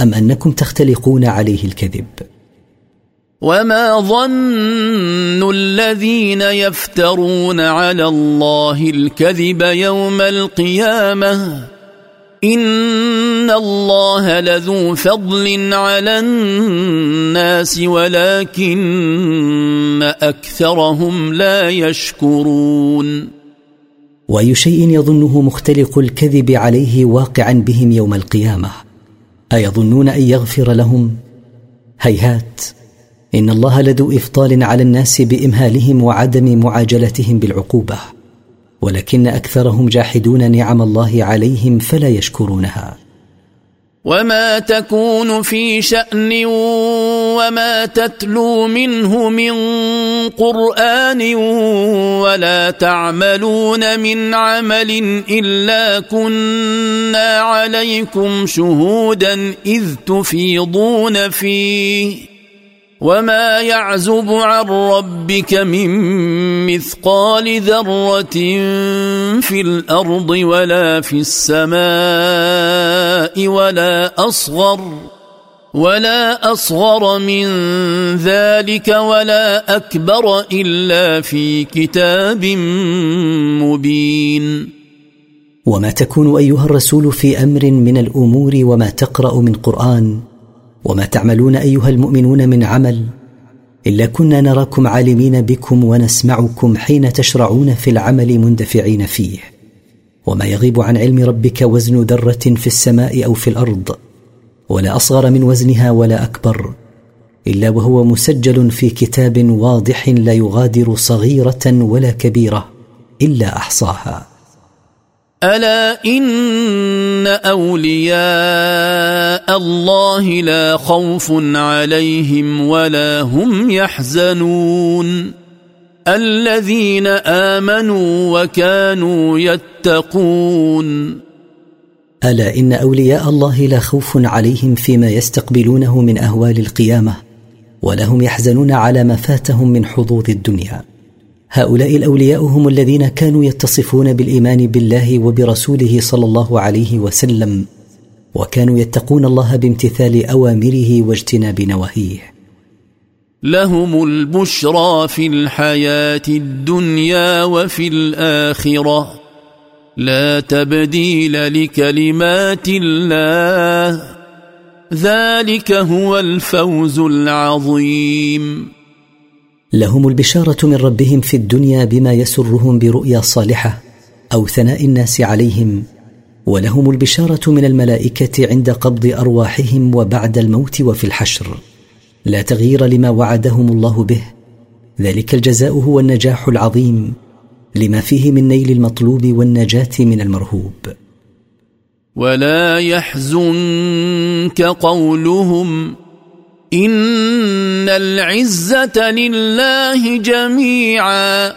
أم أنكم تختلقون عليه الكذب؟
وما ظن الذين يفترون على الله الكذب يوم القيامه ان الله لذو فضل على الناس ولكن اكثرهم لا يشكرون
وأي شيء يظنه مختلق الكذب عليه واقعا بهم يوم القيامة؟ أيظنون أن يغفر لهم هيهات؟ إن الله لذو إفضال على الناس بإمهالهم وعدم معاجلتهم بالعقوبة ولكن أكثرهم جاحدون نعم الله عليهم فلا يشكرونها.
وما تكون في شأن وما تتلو منه من قرآن ولا تعملون من عمل إلا كنا عليكم شهودا إذ تفيضون فيه. وما يعزب عن ربك من مثقال ذره في الأرض ولا في السماء ولا اصغر ولا اصغر من ذلك ولا اكبر الا في كتاب مبين
وما تكون ايها الرسول في أمر من الأمور وما تقرا من قران وما تعملون أيها المؤمنون من عمل إلا كنا نراكم عالمين بكم ونسمعكم حين تشرعون في العمل مندفعين فيه. وما يغيب عن علم ربك وزن ذرة في السماء أو في الأرض ولا أصغر من وزنها ولا أكبر إلا وهو مسجل في كتاب واضح لا يغادر صغيرة ولا كبيرة إلا أحصاها.
ألا إن أولياء الله لا خوف عليهم ولا هم يحزنون. الذين آمنوا وكانوا يتقون.
ألا إن أولياء الله لا خوف عليهم فيما يستقبلونه من أهوال القيامة ولا هم يحزنون على ما فاتهم من حظوظ الدنيا. هؤلاء الأولياء هم الذين كانوا يتصفون بالإيمان بالله وبرسوله صلى الله عليه وسلم وكانوا يتقون الله بامتثال أوامره واجتناب نواهيه.
لهم البشرى في الحياة الدنيا وفي الآخرة. لا تبديل لكلمات الله. ذلك هو الفوز العظيم.
لهم البشارة من ربهم في الدنيا بما يسرهم برؤيا صالحة أو ثناء الناس عليهم ولهم البشارة من الملائكة عند قبض أرواحهم وبعد الموت وفي الحشر. لا تغيير لما وعدهم الله به ذلك الجزاء هو النجاح العظيم لما فيه من نيل المطلوب والنجاة من المرهوب.
ولا يحزنك قولهم ان العزه لله جميعا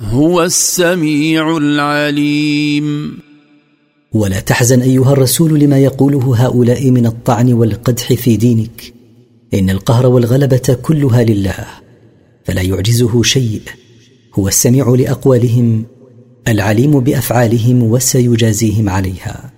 هو السميع العليم
ولا تحزن ايها الرسول لما يقوله هؤلاء من الطعن والقدح في دينك ان القهر والغلبه كلها لله فلا يعجزه شيء هو السميع لاقوالهم العليم بافعالهم وسيجازيهم عليها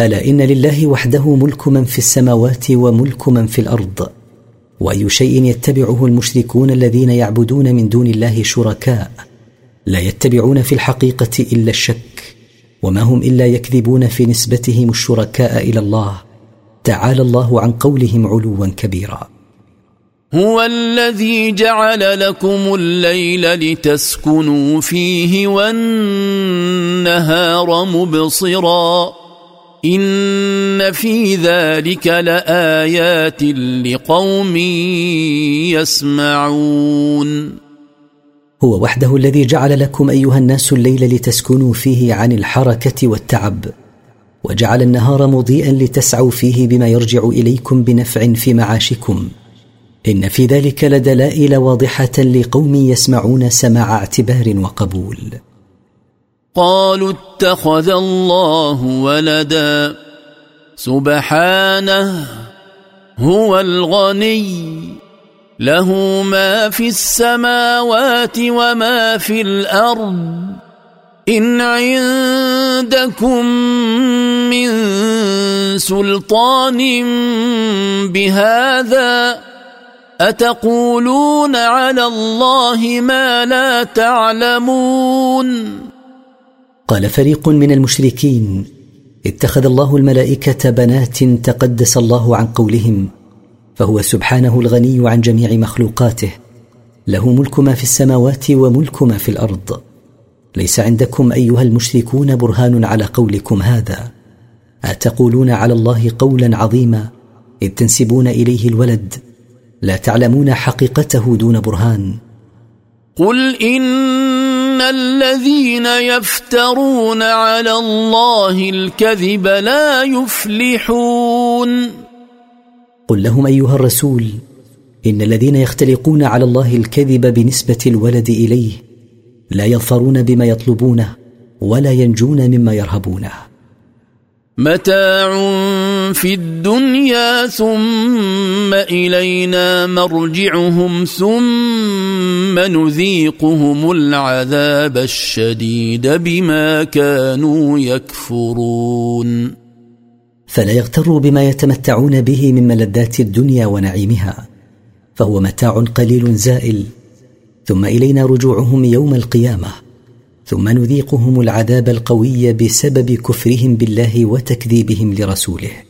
ألا إن لله وحده ملك من في السماوات وملك من في الأرض؟ وأي شيء يتبعه المشركون الذين يعبدون من دون الله شركاء؟ لا يتبعون في الحقيقة إلا الشك وما هم إلا يكذبون في نسبتهم الشركاء إلى الله. تعالى الله عن قولهم علوا كبيرا.
هو الذي جعل لكم الليل لتسكنوا فيه والنهار مبصرا. ان في ذلك لايات لقوم يسمعون.
هو وحده الذي جعل لكم أيها الناس الليل لتسكنوا فيه عن الحركة والتعب وجعل النهار مضيئا لتسعوا فيه بما يرجع إليكم بنفع في معاشكم. إن في ذلك لدلائل واضحة لقوم يسمعون سماع اعتبار وقبول.
قالوا اتخذ الله ولدا. سبحانه هو الغني. له ما في السماوات وما في الأرض. إن عندكم من سلطان بهذا أتقولون على الله ما لا تعلمون؟
قال فريق من المشركين اتخذ الله الملائكة بنات تقدس الله عن قولهم فهو سبحانه الغني عن جميع مخلوقاته. له ملك ما في السماوات وملك ما في الأرض. ليس عندكم أيها المشركون برهان على قولكم هذا؟ أتقولون على الله قولا عظيما؟ إذ تنسبون إليه الولد. لا تعلمون حقيقته دون برهان.
قل إن الذين يفترون على الله الكذب لا يفلحون
قل لهم ايها الرسول ان الذين يختلقون على الله الكذب بنسبه الولد اليه لا يظفرون بما يطلبونه ولا ينجون مما يرهبونه.
متاع في الدنيا ثم إلينا مرجعهم ثم نذيقهم العذاب الشديد بما كانوا يكفرون.
فلا يغتروا بما يتمتعون به من ملذات الدنيا ونعيمها فهو متاع قليل زائل. ثم إلينا رجوعهم يوم القيامة ثم نذيقهم العذاب القوي بسبب كفرهم بالله وتكذيبهم لرسوله.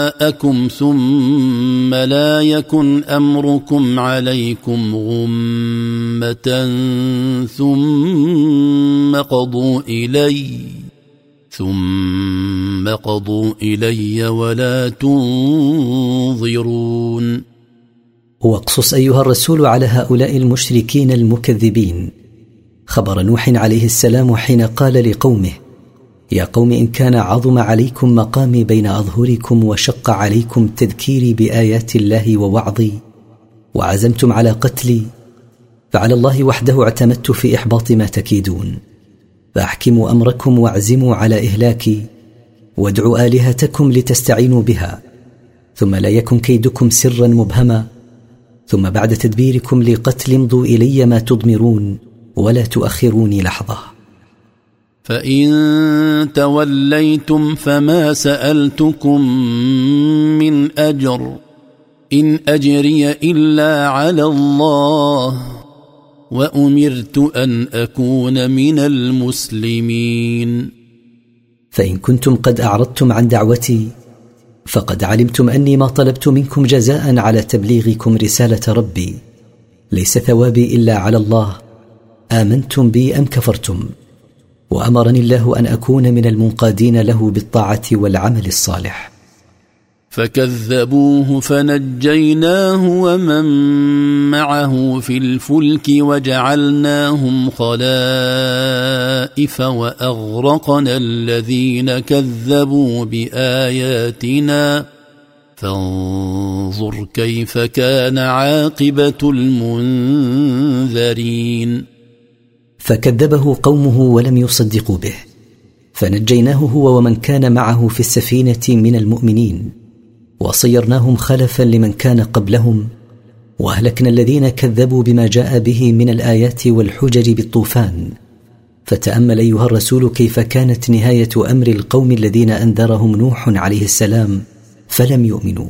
وشركاءكم ثم لا يكن أمركم عليكم غمة ثم قضوا إلي ثم قضوا إلي ولا تنظرون.
واقصص أيها الرسول على هؤلاء المشركين المكذبين. خبر نوح عليه السلام حين قال لقومه يا قوم إن كان عظم عليكم مقامي بين أظهركم وشق عليكم تذكيري بآيات الله ووعظي وعزمتم على قتلي فعلى الله وحده اعتمدت في إحباط ما تكيدون. فأحكموا أمركم وأعزموا على إهلاكي وادعوا آلهتكم لتستعينوا بها ثم لا يكن كيدكم سرا مبهما ثم بعد تدبيركم لقتل امضوا إلي ما تضمرون ولا تؤخروني لحظة.
فإن توليتم فما سألتكم من أجر إن أجري إلا على الله وأمرت أن أكون من المسلمين.
فإن كنتم قد أعرضتم عن دعوتي فقد علمتم أني ما طلبت منكم جزاء على تبليغكم رسالة ربي ليس ثوابي إلا على الله. آمنتم بي أم كفرتم؟ وأمرني الله أن أكون من المنقادين له بالطاعة والعمل الصالح.
فكذبوه فنجيناه ومن معه في الفلك وجعلناهم خلائف وأغرقنا الذين كذبوا بآياتنا. فانظر كيف كان عاقبة المنذرين.
فكذبه قومه ولم يصدقوا به. فنجيناه هو ومن كان معه في السفينة من المؤمنين. وصيرناهم خلفا لمن كان قبلهم. وأهلكنا الذين كذبوا بما جاء به من الآيات والحجج بالطوفان. فتأمل أيها الرسول كيف كانت نهاية أمر القوم الذين أنذرهم نوح عليه السلام فلم يؤمنوا.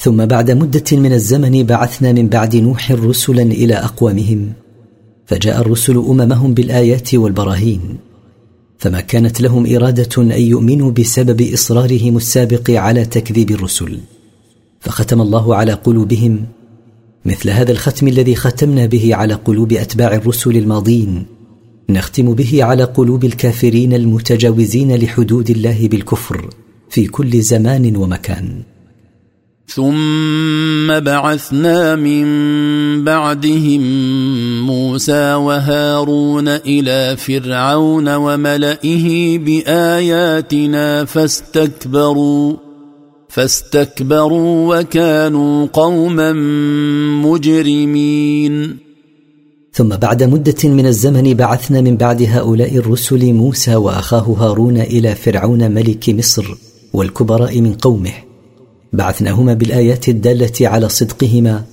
ثم بعد مدة من الزمن بعثنا من بعد نوح رسلا إلى أقوامهم. فجاء الرسل أممهم بالآيات والبراهين. فما كانت لهم إرادة أن يؤمنوا بسبب إصرارهم السابق على تكذيب الرسل. فختم الله على قلوبهم. مثل هذا الختم الذي ختمنا به على قلوب أتباع الرسل الماضين نختم به على قلوب الكافرين المتجاوزين لحدود الله بالكفر في كل زمان ومكان.
ثم بعثنا من بعدهم موسى وهارون إلى فرعون وملئه بآياتنا فاستكبروا فاستكبروا وكانوا قوما مجرمين.
ثم بعد مدة من الزمن بعثنا من بعد هؤلاء الرسل موسى وأخاه هارون إلى فرعون ملك مصر والكبراء من قومه. بعثناهما بالآيات الدالة على صدقهما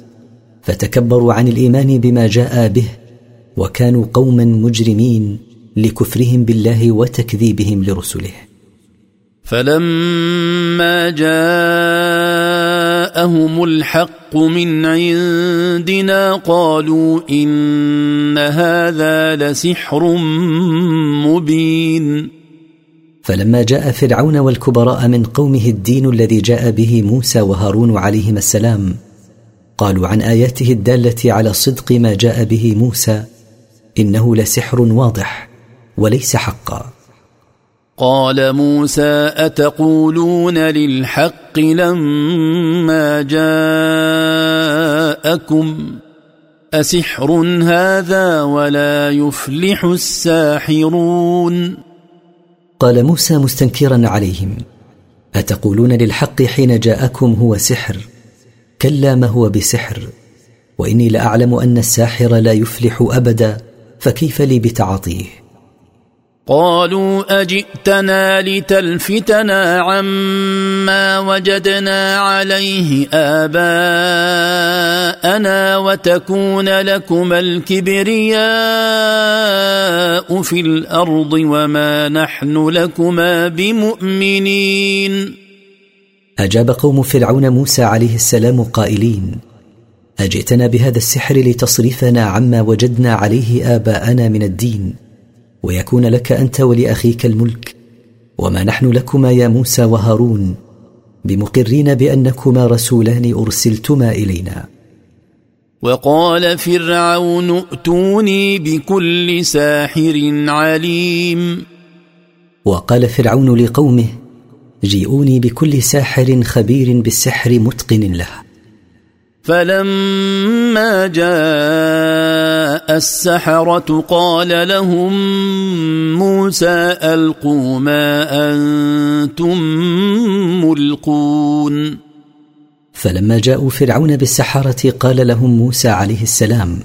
فتكبروا عن الإيمان بما جاء به وكانوا قوما مجرمين لكفرهم بالله وتكذيبهم لرسله.
فلما جاءهم الحق من عندنا قالوا إن هذا لسحر مبين.
فلما جاء فرعون والكبراء من قومه الدين الذي جاء به موسى وهارون عليهما السلام قالوا عن آياته الدالة على صدق ما جاء به موسى إنه لسحر واضح وليس حقا.
قال موسى أتقولون للحق لما جاءكم؟ أسحر هذا ولا يفلح الساحرون؟
قال موسى مستنكرا عليهم أتقولون للحق حين جاءكم هو سحر؟ كلا ما هو بسحر وإني لأعلم أن الساحر لا يفلح أبدا فكيف لي بتعاطيه؟
قالوا أجئتنا لتلفتنا عما وجدنا عليه آباءنا وتكون لكما الكبرياء في الأرض وما نحن لكما بمؤمنين.
أجاب قوم فرعون موسى عليه السلام قائلين أجئتنا بهذا السحر لتصرفنا عما وجدنا عليه آباءنا من الدين ويكون لك أنت ولأخيك الملك وما نحن لكما يا موسى وهارون بمقرين بأنكما رسولان أرسلتما إلينا.
وقال فرعون ائتوني بكل ساحر عليم.
وقال فرعون لقومه جيئوني بكل ساحر خبير بالسحر متقن له.
فلما جاء السحرة قال لهم موسى ألقوا ما أنتم ملقون.
فلما جاءوا فرعون بالسحرة قال لهم موسى عليه السلام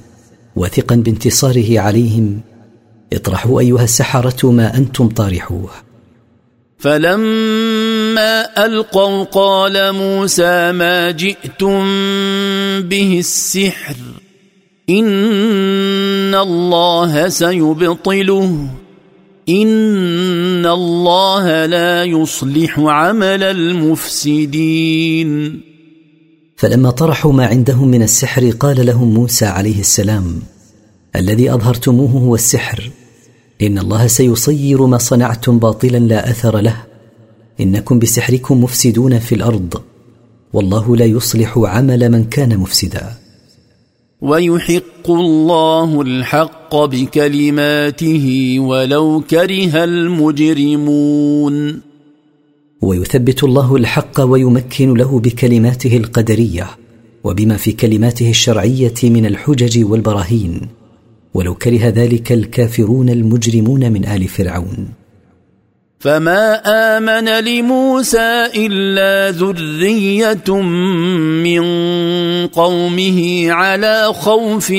وثقا بانتصاره عليهم اطرحوا أيها السحرة ما أنتم طارحوه.
فلما ألقوا قال موسى ما جئتم به السحر. ان الله سيبطله. ان الله لا يصلح عمل المفسدين.
فلما طرحوا ما عندهم من السحر قال لهم موسى عليه السلام الذي أظهرتموه هو السحر. إن الله سيصير ما صنعتم باطلا لا أثر له. إنكم بسحركم مفسدون في الأرض. والله لا يصلح عمل من كان مفسدا.
ويحق الله الحق بكلماته ولو كره المجرمون.
ويثبت الله الحق ويمكن له بكلماته القدرية وبما في كلماته الشرعية من الحجج والبراهين. ولو كره ذلك الكافرون المجرمون من آل فرعون.
فما امن لموسى الا ذريه من قومه على خوف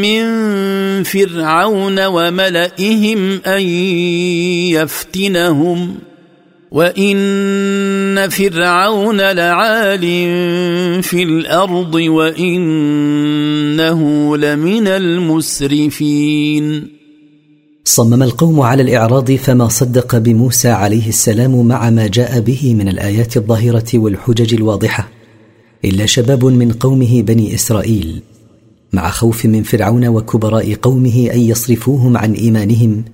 من فرعون وملئهم ان يفتنهم وان فرعون لعال في الأرض وانه لمن المسرفين
صمم القوم على الإعراض فما صدق بموسى عليه السلام مع ما جاء به من الآيات الظاهرة والحجج الواضحة. إلا شباب من قومه بني إسرائيل مع خوف من فرعون وكبراء قومه أن يصرفوهم عن إيمانهم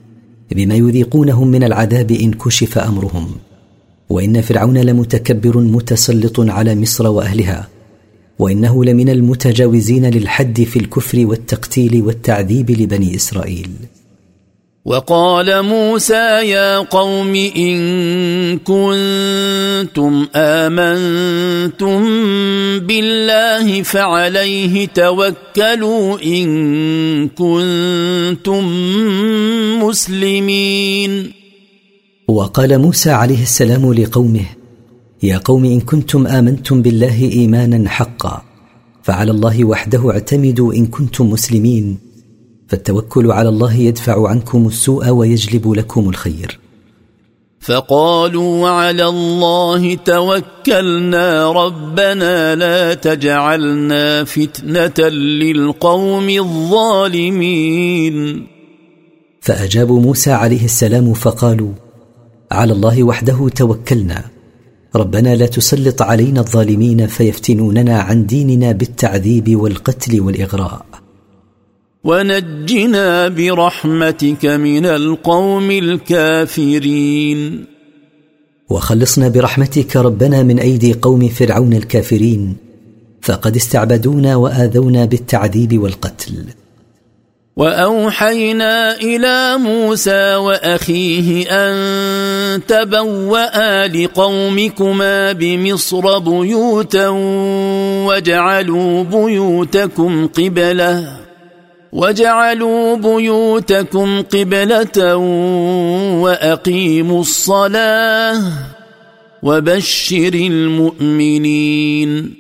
بما يذيقونهم من العذاب إن كشف أمرهم. وإن فرعون لمتكبر متسلط على مصر وأهلها وإنه لمن المتجاوزين للحد في الكفر والتقتيل والتعذيب لبني إسرائيل.
وقال موسى يا قوم إن كنتم آمنتم بالله فعليه توكلوا إن كنتم مسلمين.
وقال موسى عليه السلام لقومه يا قوم إن كنتم آمنتم بالله إيمانا حقا فعلى الله وحده اعتمدوا إن كنتم مسلمين. فالتوكل على الله يدفع عنكم السوء ويجلب لكم الخير.
فقالوا على الله توكلنا ربنا لا تجعلنا فتنة للقوم الظالمين.
فأجابوا موسى عليه السلام فقالوا على الله وحده توكلنا ربنا لا تسلط علينا الظالمين فيفتنوننا عن ديننا بالتعذيب والقتل والإغراء.
ونجنا برحمتك من القوم الكافرين.
وخلصنا برحمتك ربنا من أيدي قوم فرعون الكافرين فقد استعبدونا وآذونا بالتعذيب والقتل.
وأوحينا إلى موسى وأخيه أن تبوأ لقومكما بمصر بيوتا واجعلوا بيوتكم قبلة. وجعلوا بيوتكم قبلة وأقيموا الصلاة وبشر المؤمنين.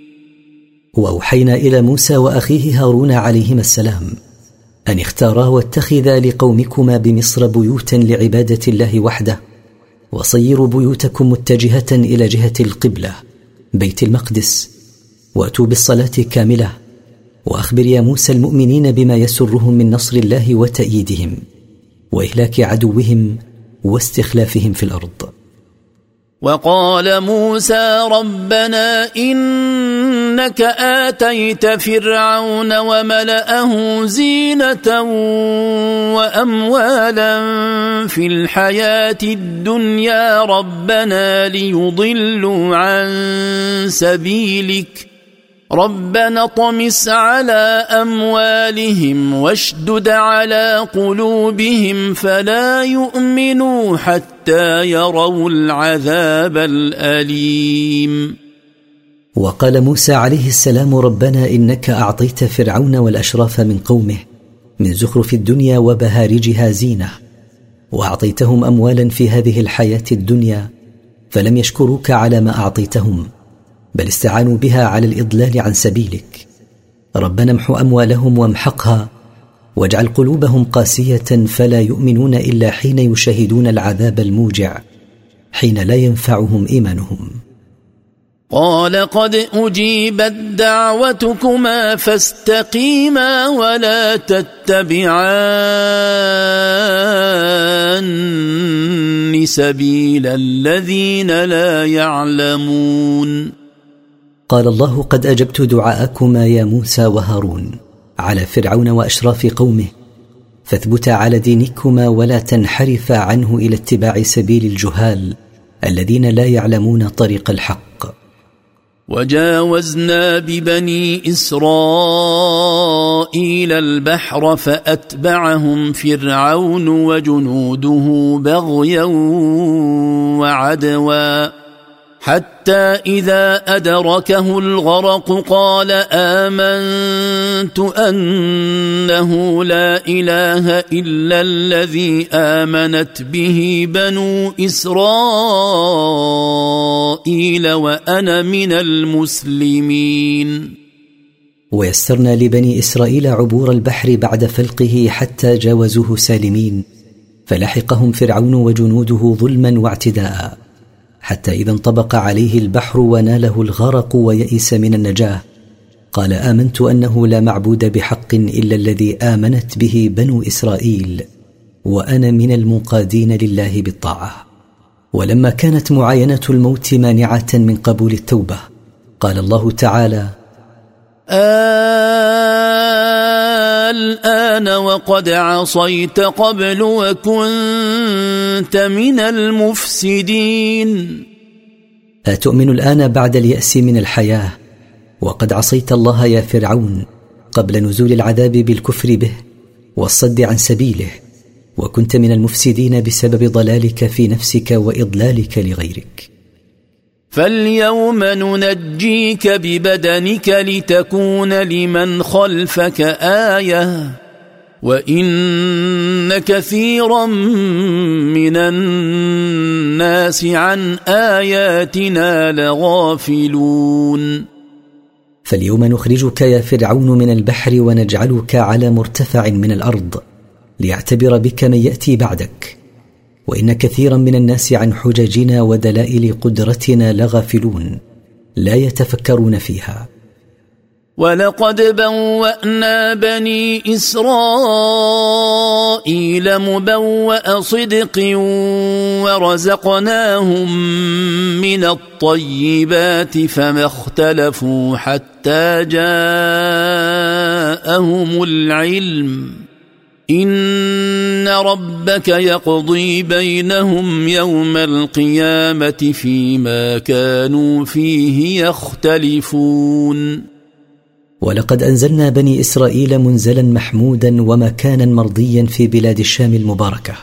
وأوحينا إلى موسى وأخيه هارون عليهما السلام أن اختارا واتخذا لقومكما بمصر بيوتا لعبادة الله وحده وصيروا بيوتكم متجهة إلى جهة القبلة بيت المقدس وأتوا بالصلاة كاملة. وأخبر يا موسى المؤمنين بما يسرهم من نصر الله وتأييدهم وإهلاك عدوهم واستخلافهم في الأرض.
وقال موسى ربنا إنك آتيت فرعون وملأه زينة وأموالا في الحياة الدنيا ربنا ليضلوا عن سبيلك ربنا طمس على أموالهم واشدد على قلوبهم فلا يؤمنوا حتى يروا العذاب الأليم.
وقال موسى عليه السلام ربنا إنك أعطيت فرعون والأشراف من قومه من زخرف الدنيا وبهارجها زينة وأعطيتهم اموالا في هذه الحياة الدنيا فلم يشكروك على ما أعطيتهم. بل استعانوا بها على الإضلال عن سبيلك. ربنا امح أموالهم وامحقها واجعل قلوبهم قاسية فلا يؤمنون إلا حين يشاهدون العذاب الموجع حين لا ينفعهم إيمانهم.
قال قد أجيبت دعوتكما فاستقيما ولا تتبعان سبيل الذين لا يعلمون.
قال الله قد أجبت دعاءكما يا موسى وهارون على فرعون وأشراف قومه. فاثبتا على دينكما ولا تنحرفا عنه إلى اتباع سبيل الجهال الذين لا يعلمون طريق الحق.
وجاوزنا ببني إسرائيل البحر فأتبعهم فرعون وجنوده بغيا وعدوا. حتى إذا أدركه الغرق قال آمنت أنه لا إله إلا الذي آمنت به بنو إسرائيل وأنا من المسلمين.
ويسرنا لبني إسرائيل عبور البحر بعد فلقه حتى جاوزوه سالمين فلحقهم فرعون وجنوده ظلما واعتداء. حتى إذا انطبق عليه البحر وناله الغرق ويئس من النجاة. قال آمنت أنه لا معبود بحق إلا الذي آمنت به بنو إسرائيل وأنا من المنقادين لله بالطاعة. ولما كانت معاينة الموت مانعة من قبول التوبة قال الله تعالى
الآن وقد عصيت قبل وكنت من المفسدين.
أتؤمن الآن بعد اليأس من الحياة؟ وقد عصيت الله يا فرعون قبل نزول العذاب بالكفر به والصد عن سبيله وكنت من المفسدين بسبب ضلالك في نفسك وإضلالك لغيرك.
فاليوم ننجيك ببدنك لتكون لمن خلفك آية وإن كثيرا من الناس عن آياتنا لغافلون.
فاليوم نخرجك يا فرعون من البحر ونجعلك على مرتفع من الأرض ليعتبر بك من يأتي بعدك. وإن كثيرا من الناس عن حججنا ودلائل قدرتنا لغافلون لا يتفكرون فيها.
ولقد بوأنا بني إسرائيل مبوأ صدق ورزقناهم من الطيبات فما اختلفوا حتى جاءهم العلم. ان ربك يقضي بينهم يوم القيامه فيما كانوا فيه يختلفون
ولقد انزلنا بني اسرائيل منزلا محمودا ومكانا مرضيا في بلاد الشام المباركه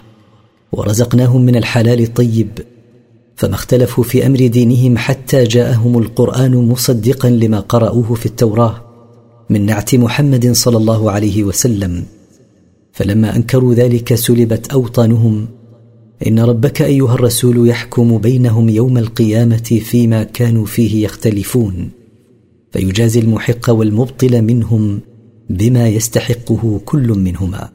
ورزقناهم من الحلال الطيب. فما اختلفوا في أمر دينهم حتى جاءهم القران مصدقا لما قرأوه في التوراه من نعت محمد صلى الله عليه وسلم. فلما أنكروا ذلك سلبت أوطانهم. إن ربك أيها الرسول يحكم بينهم يوم القيامة فيما كانوا فيه يختلفون. فيجازي المحق والمبطل منهم بما يستحقه كل منهما.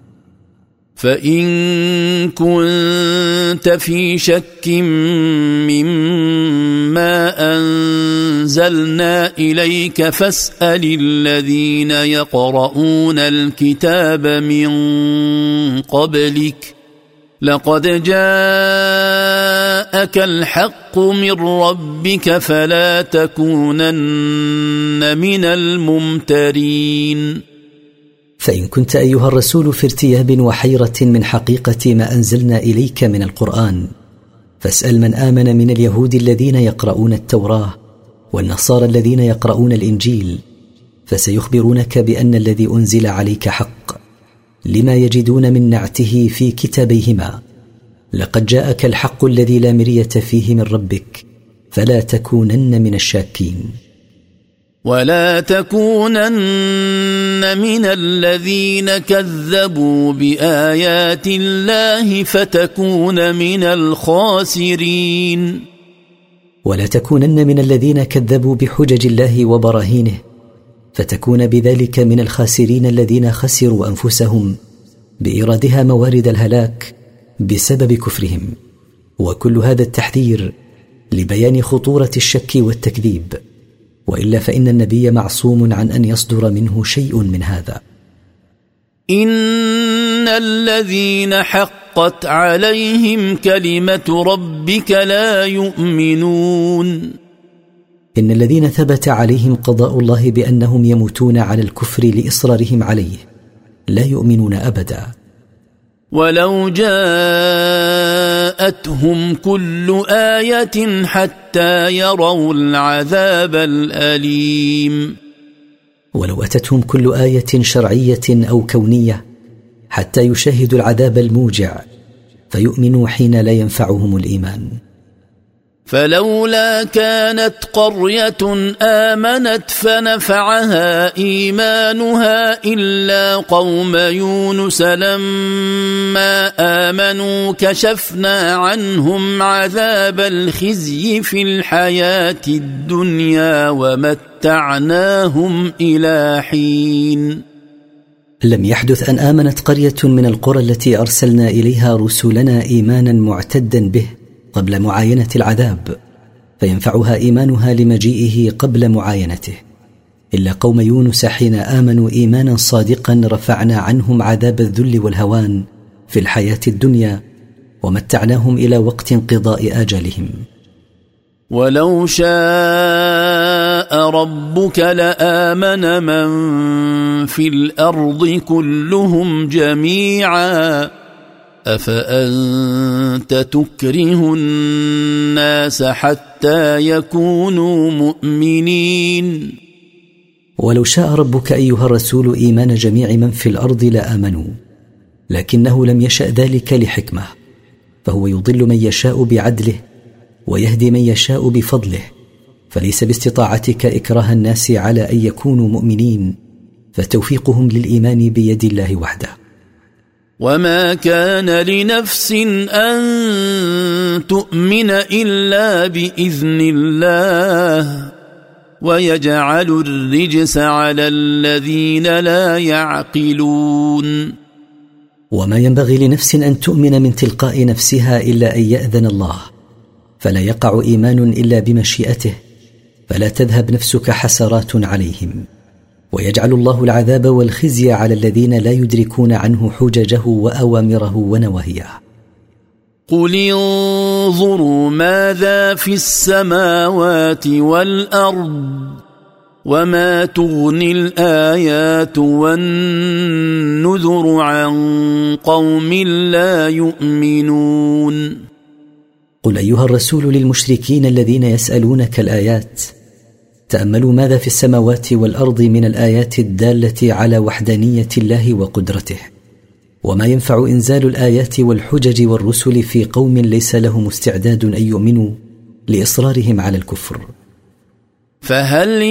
فإن كنت في شك مما أنزلنا إليك فاسأل الذين يقرؤون الكتاب من قبلك لقد جاءك الحق من ربك فلا تكونن من الممترين.
فإن كنت أيها الرسول في ارتياب وحيرة من حقيقة ما أنزلنا إليك من القرآن فاسأل من آمن من اليهود الذين يقرؤون التوراة والنصارى الذين يقرؤون الإنجيل فسيخبرونك بأن الذي أنزل عليك حق لما يجدون من نعته في كتابيهما. لقد جاءك الحق الذي لا مرية فيه من ربك فلا تكونن من الشاكين.
ولا تكونن من الذين كذبوا بآيات الله فتكون من الخاسرين.
ولا تكونن من الذين كذبوا بحجج الله وبراهينه فتكون بذلك من الخاسرين الذين خسروا أنفسهم بإيرادها موارد الهلاك بسبب كفرهم. وكل هذا التحذير لبيان خطورة الشك والتكذيب. وإلا فإن النبي معصوم عن أن يصدر منه شيء من هذا.
إن الذين حقت عليهم كلمة ربك لا يؤمنون.
إن الذين ثبت عليهم قضاء الله بأنهم يموتون على الكفر لإصرارهم عليه لا يؤمنون أبدا.
ولو جاءتهم كل آية حتى يروا العذاب الأليم.
ولو أتتهم كل آية شرعية أو كونية حتى يشاهدوا العذاب الموجع فيؤمنوا حين لا ينفعهم الإيمان.
فلولا كانت قرية آمنت فنفعها إيمانها إلا قوم يونس لما آمنوا كشفنا عنهم عذاب الخزي في الحياة الدنيا ومتعناهم إلى حين.
لم يحدث أن آمنت قرية من القرى التي أرسلنا إليها رسلنا إيمانا معتدا به قبل معاينة العذاب فينفعها إيمانها لمجيئه قبل معاينته. إلا قوم يونس حين آمنوا إيمانا صادقا رفعنا عنهم عذاب الذل والهوان في الحياة الدنيا ومتعناهم إلى وقت انقضاء اجلهم
ولو شاء ربك لامن من في الأرض كلهم جميعا افانت تكره الناس حتى يكونوا مؤمنين؟
ولو شاء ربك ايها الرسول ايمان جميع من في الأرض لامنوا لكنه لم يشا ذلك لحكمه فهو يضل من يشاء بعدله ويهدي من يشاء بفضله فليس باستطاعتك إكراه الناس على أن يكونوا مؤمنين فتوفيقهم للإيمان بيد الله وحده.
وما كان لنفس أن تؤمن إلا بإذن الله ويجعل الرجس على الذين لا يعقلون.
وما ينبغي لنفس أن تؤمن من تلقاء نفسها إلا أن يأذن الله فلا يقع إيمان إلا بمشيئته فلا تذهب نفسك حسرات عليهم. ويجعل الله العذاب والخزي على الذين لا يدركون عنه حججه وأوامره ونواهيه.
قل انظروا ماذا في السماوات والارض وما تغني الايات والنذر عن قوم لا يؤمنون
قل أيها الرسول للمشركين الذين يسألونك الآيات تأملوا ماذا في السماوات والأرض من الآيات الدالة على وحدانية الله وقدرته؟ وما ينفع إنزال الآيات والحجج والرسل في قوم ليس لهم استعداد أن يؤمنوا لإصرارهم على الكفر؟
فهل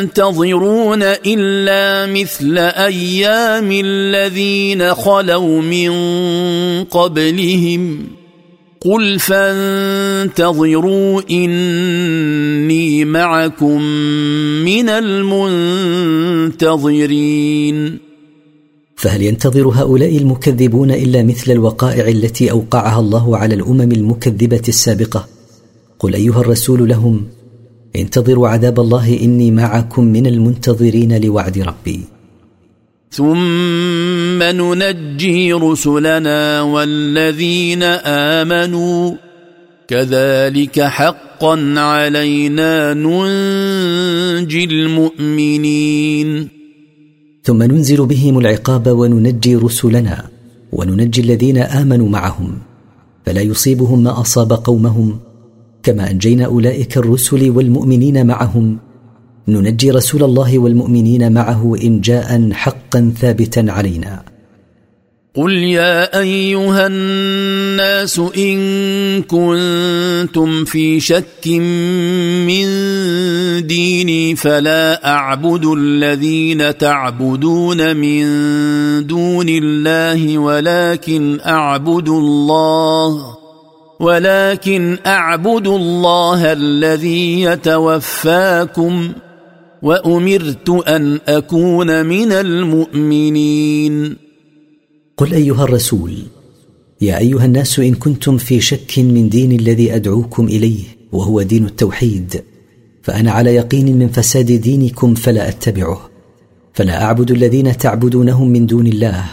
ينتظرون إلا مثل أيام الذين خلوا من قبلهم؟ قل فانتظروا اني معكم من المنتظرين
فهل ينتظر هؤلاء المكذبون إلا مثل الوقائع التي أوقعها الله على الأمم المكذبة السابقة؟ قل أيها الرسول لهم انتظروا عذاب الله إني معكم من المنتظرين لوعد ربي.
ثم ننجي رسلنا والذين امنوا كذلك حقا علينا ننجي المؤمنين.
ثم ننزل بهم العقاب وننجي رسلنا وننجي الذين امنوا معهم. فلا يصيبهم ما اصاب قومهم كما انجينا اولئك الرسل والمؤمنين معهم ننجي رسول الله والمؤمنين معه انجاء حقا ثابتا علينا.
قل يا أيها الناس إن كنتم في شك من ديني فلا أعبد الذين تعبدون من دون الله ولكن أعبد الله ولكن أعبد الله الذي يتوفاكم وأمرت أن أكون من المؤمنين.
قل أيها الرسول يا أيها الناس إن كنتم في شك من دين الذي أدعوكم إليه وهو دين التوحيد فأنا على يقين من فساد دينكم فلا أتبعه فلا أعبد الذين تعبدونهم من دون الله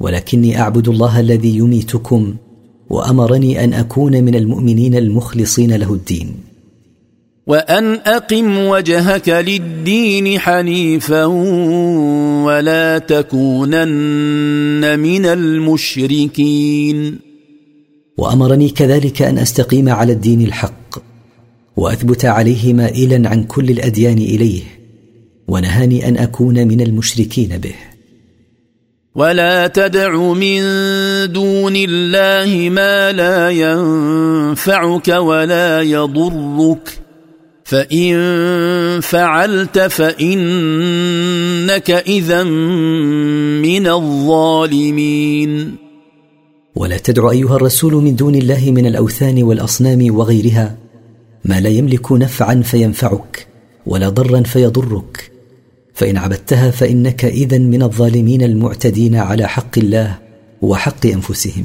ولكني أعبد الله الذي يميتكم وأمرني أن أكون من المؤمنين المخلصين له الدين.
وأن أقم وجهك للدين حنيفا ولا تكونن من المشركين.
وأمرني كذلك أن أستقيم على الدين الحق وأثبت عليه مائلا عن كل الأديان إليه ونهاني أن أكون من المشركين به.
ولا تدع من دون الله ما لا ينفعك ولا يضرك. فان فعلت فانك اذا من الظالمين.
ولا تدع ايها الرسول من دون الله من الاوثان والاصنام وغيرها ما لا يملك نفعا فينفعك ولا ضرا فيضرك. فان عبدتها فانك اذا من الظالمين المعتدين على حق الله وحق انفسهم.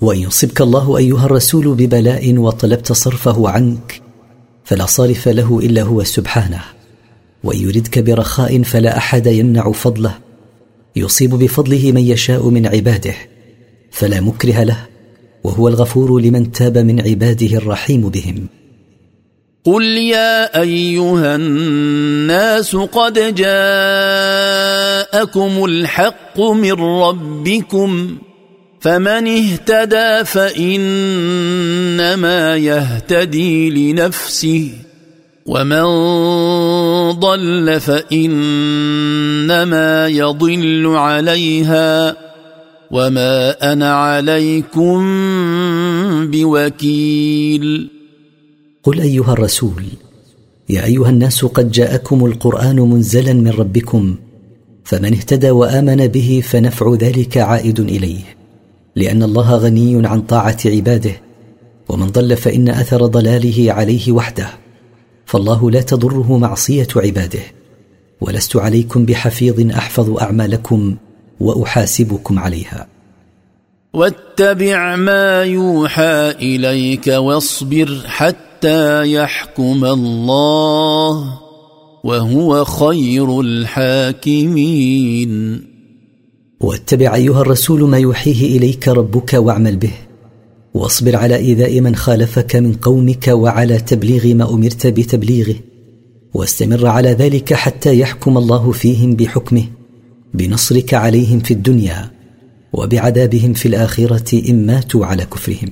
وإن يصبك الله أيها الرسول ببلاء وطلبت صرفه عنك فلا صارف له إلا هو سبحانه. وإن يردك برخاء فلا أحد يمنع فضله. يصيب بفضله من يشاء من عباده فلا مكره له وهو الغفور لمن تاب من عباده الرحيم بهم.
قل يا أيها الناس قد جاءكم الحق من ربكم فمن اهتدى فإنما يهتدي لنفسه ومن ضل فإنما يضل عليها وما أنا عليكم بوكيل.
قل أيها الرسول يا أيها الناس قد جاءكم القرآن منزلا من ربكم فمن اهتدى وآمن به فنفع ذلك عائد إليه. لأن الله غني عن طاعة عباده ومن ضل فإن أثر ضلاله عليه وحده. فالله لا تضره معصية عباده. ولست عليكم بحفيظ أحفظ أعمالكم وأحاسبكم عليها.
واتبع ما يوحى إليك واصبر حتى يحكم الله وهو خير الحاكمين.
واتبع أيها الرسول ما يوحيه إليك ربك واعمل به. واصبر على إيذاء من خالفك من قومك وعلى تبليغ ما أمرت بتبليغه. واستمر على ذلك حتى يحكم الله فيهم بحكمه بنصرك عليهم في الدنيا وبعذابهم في الآخرة إن ماتوا على كفرهم.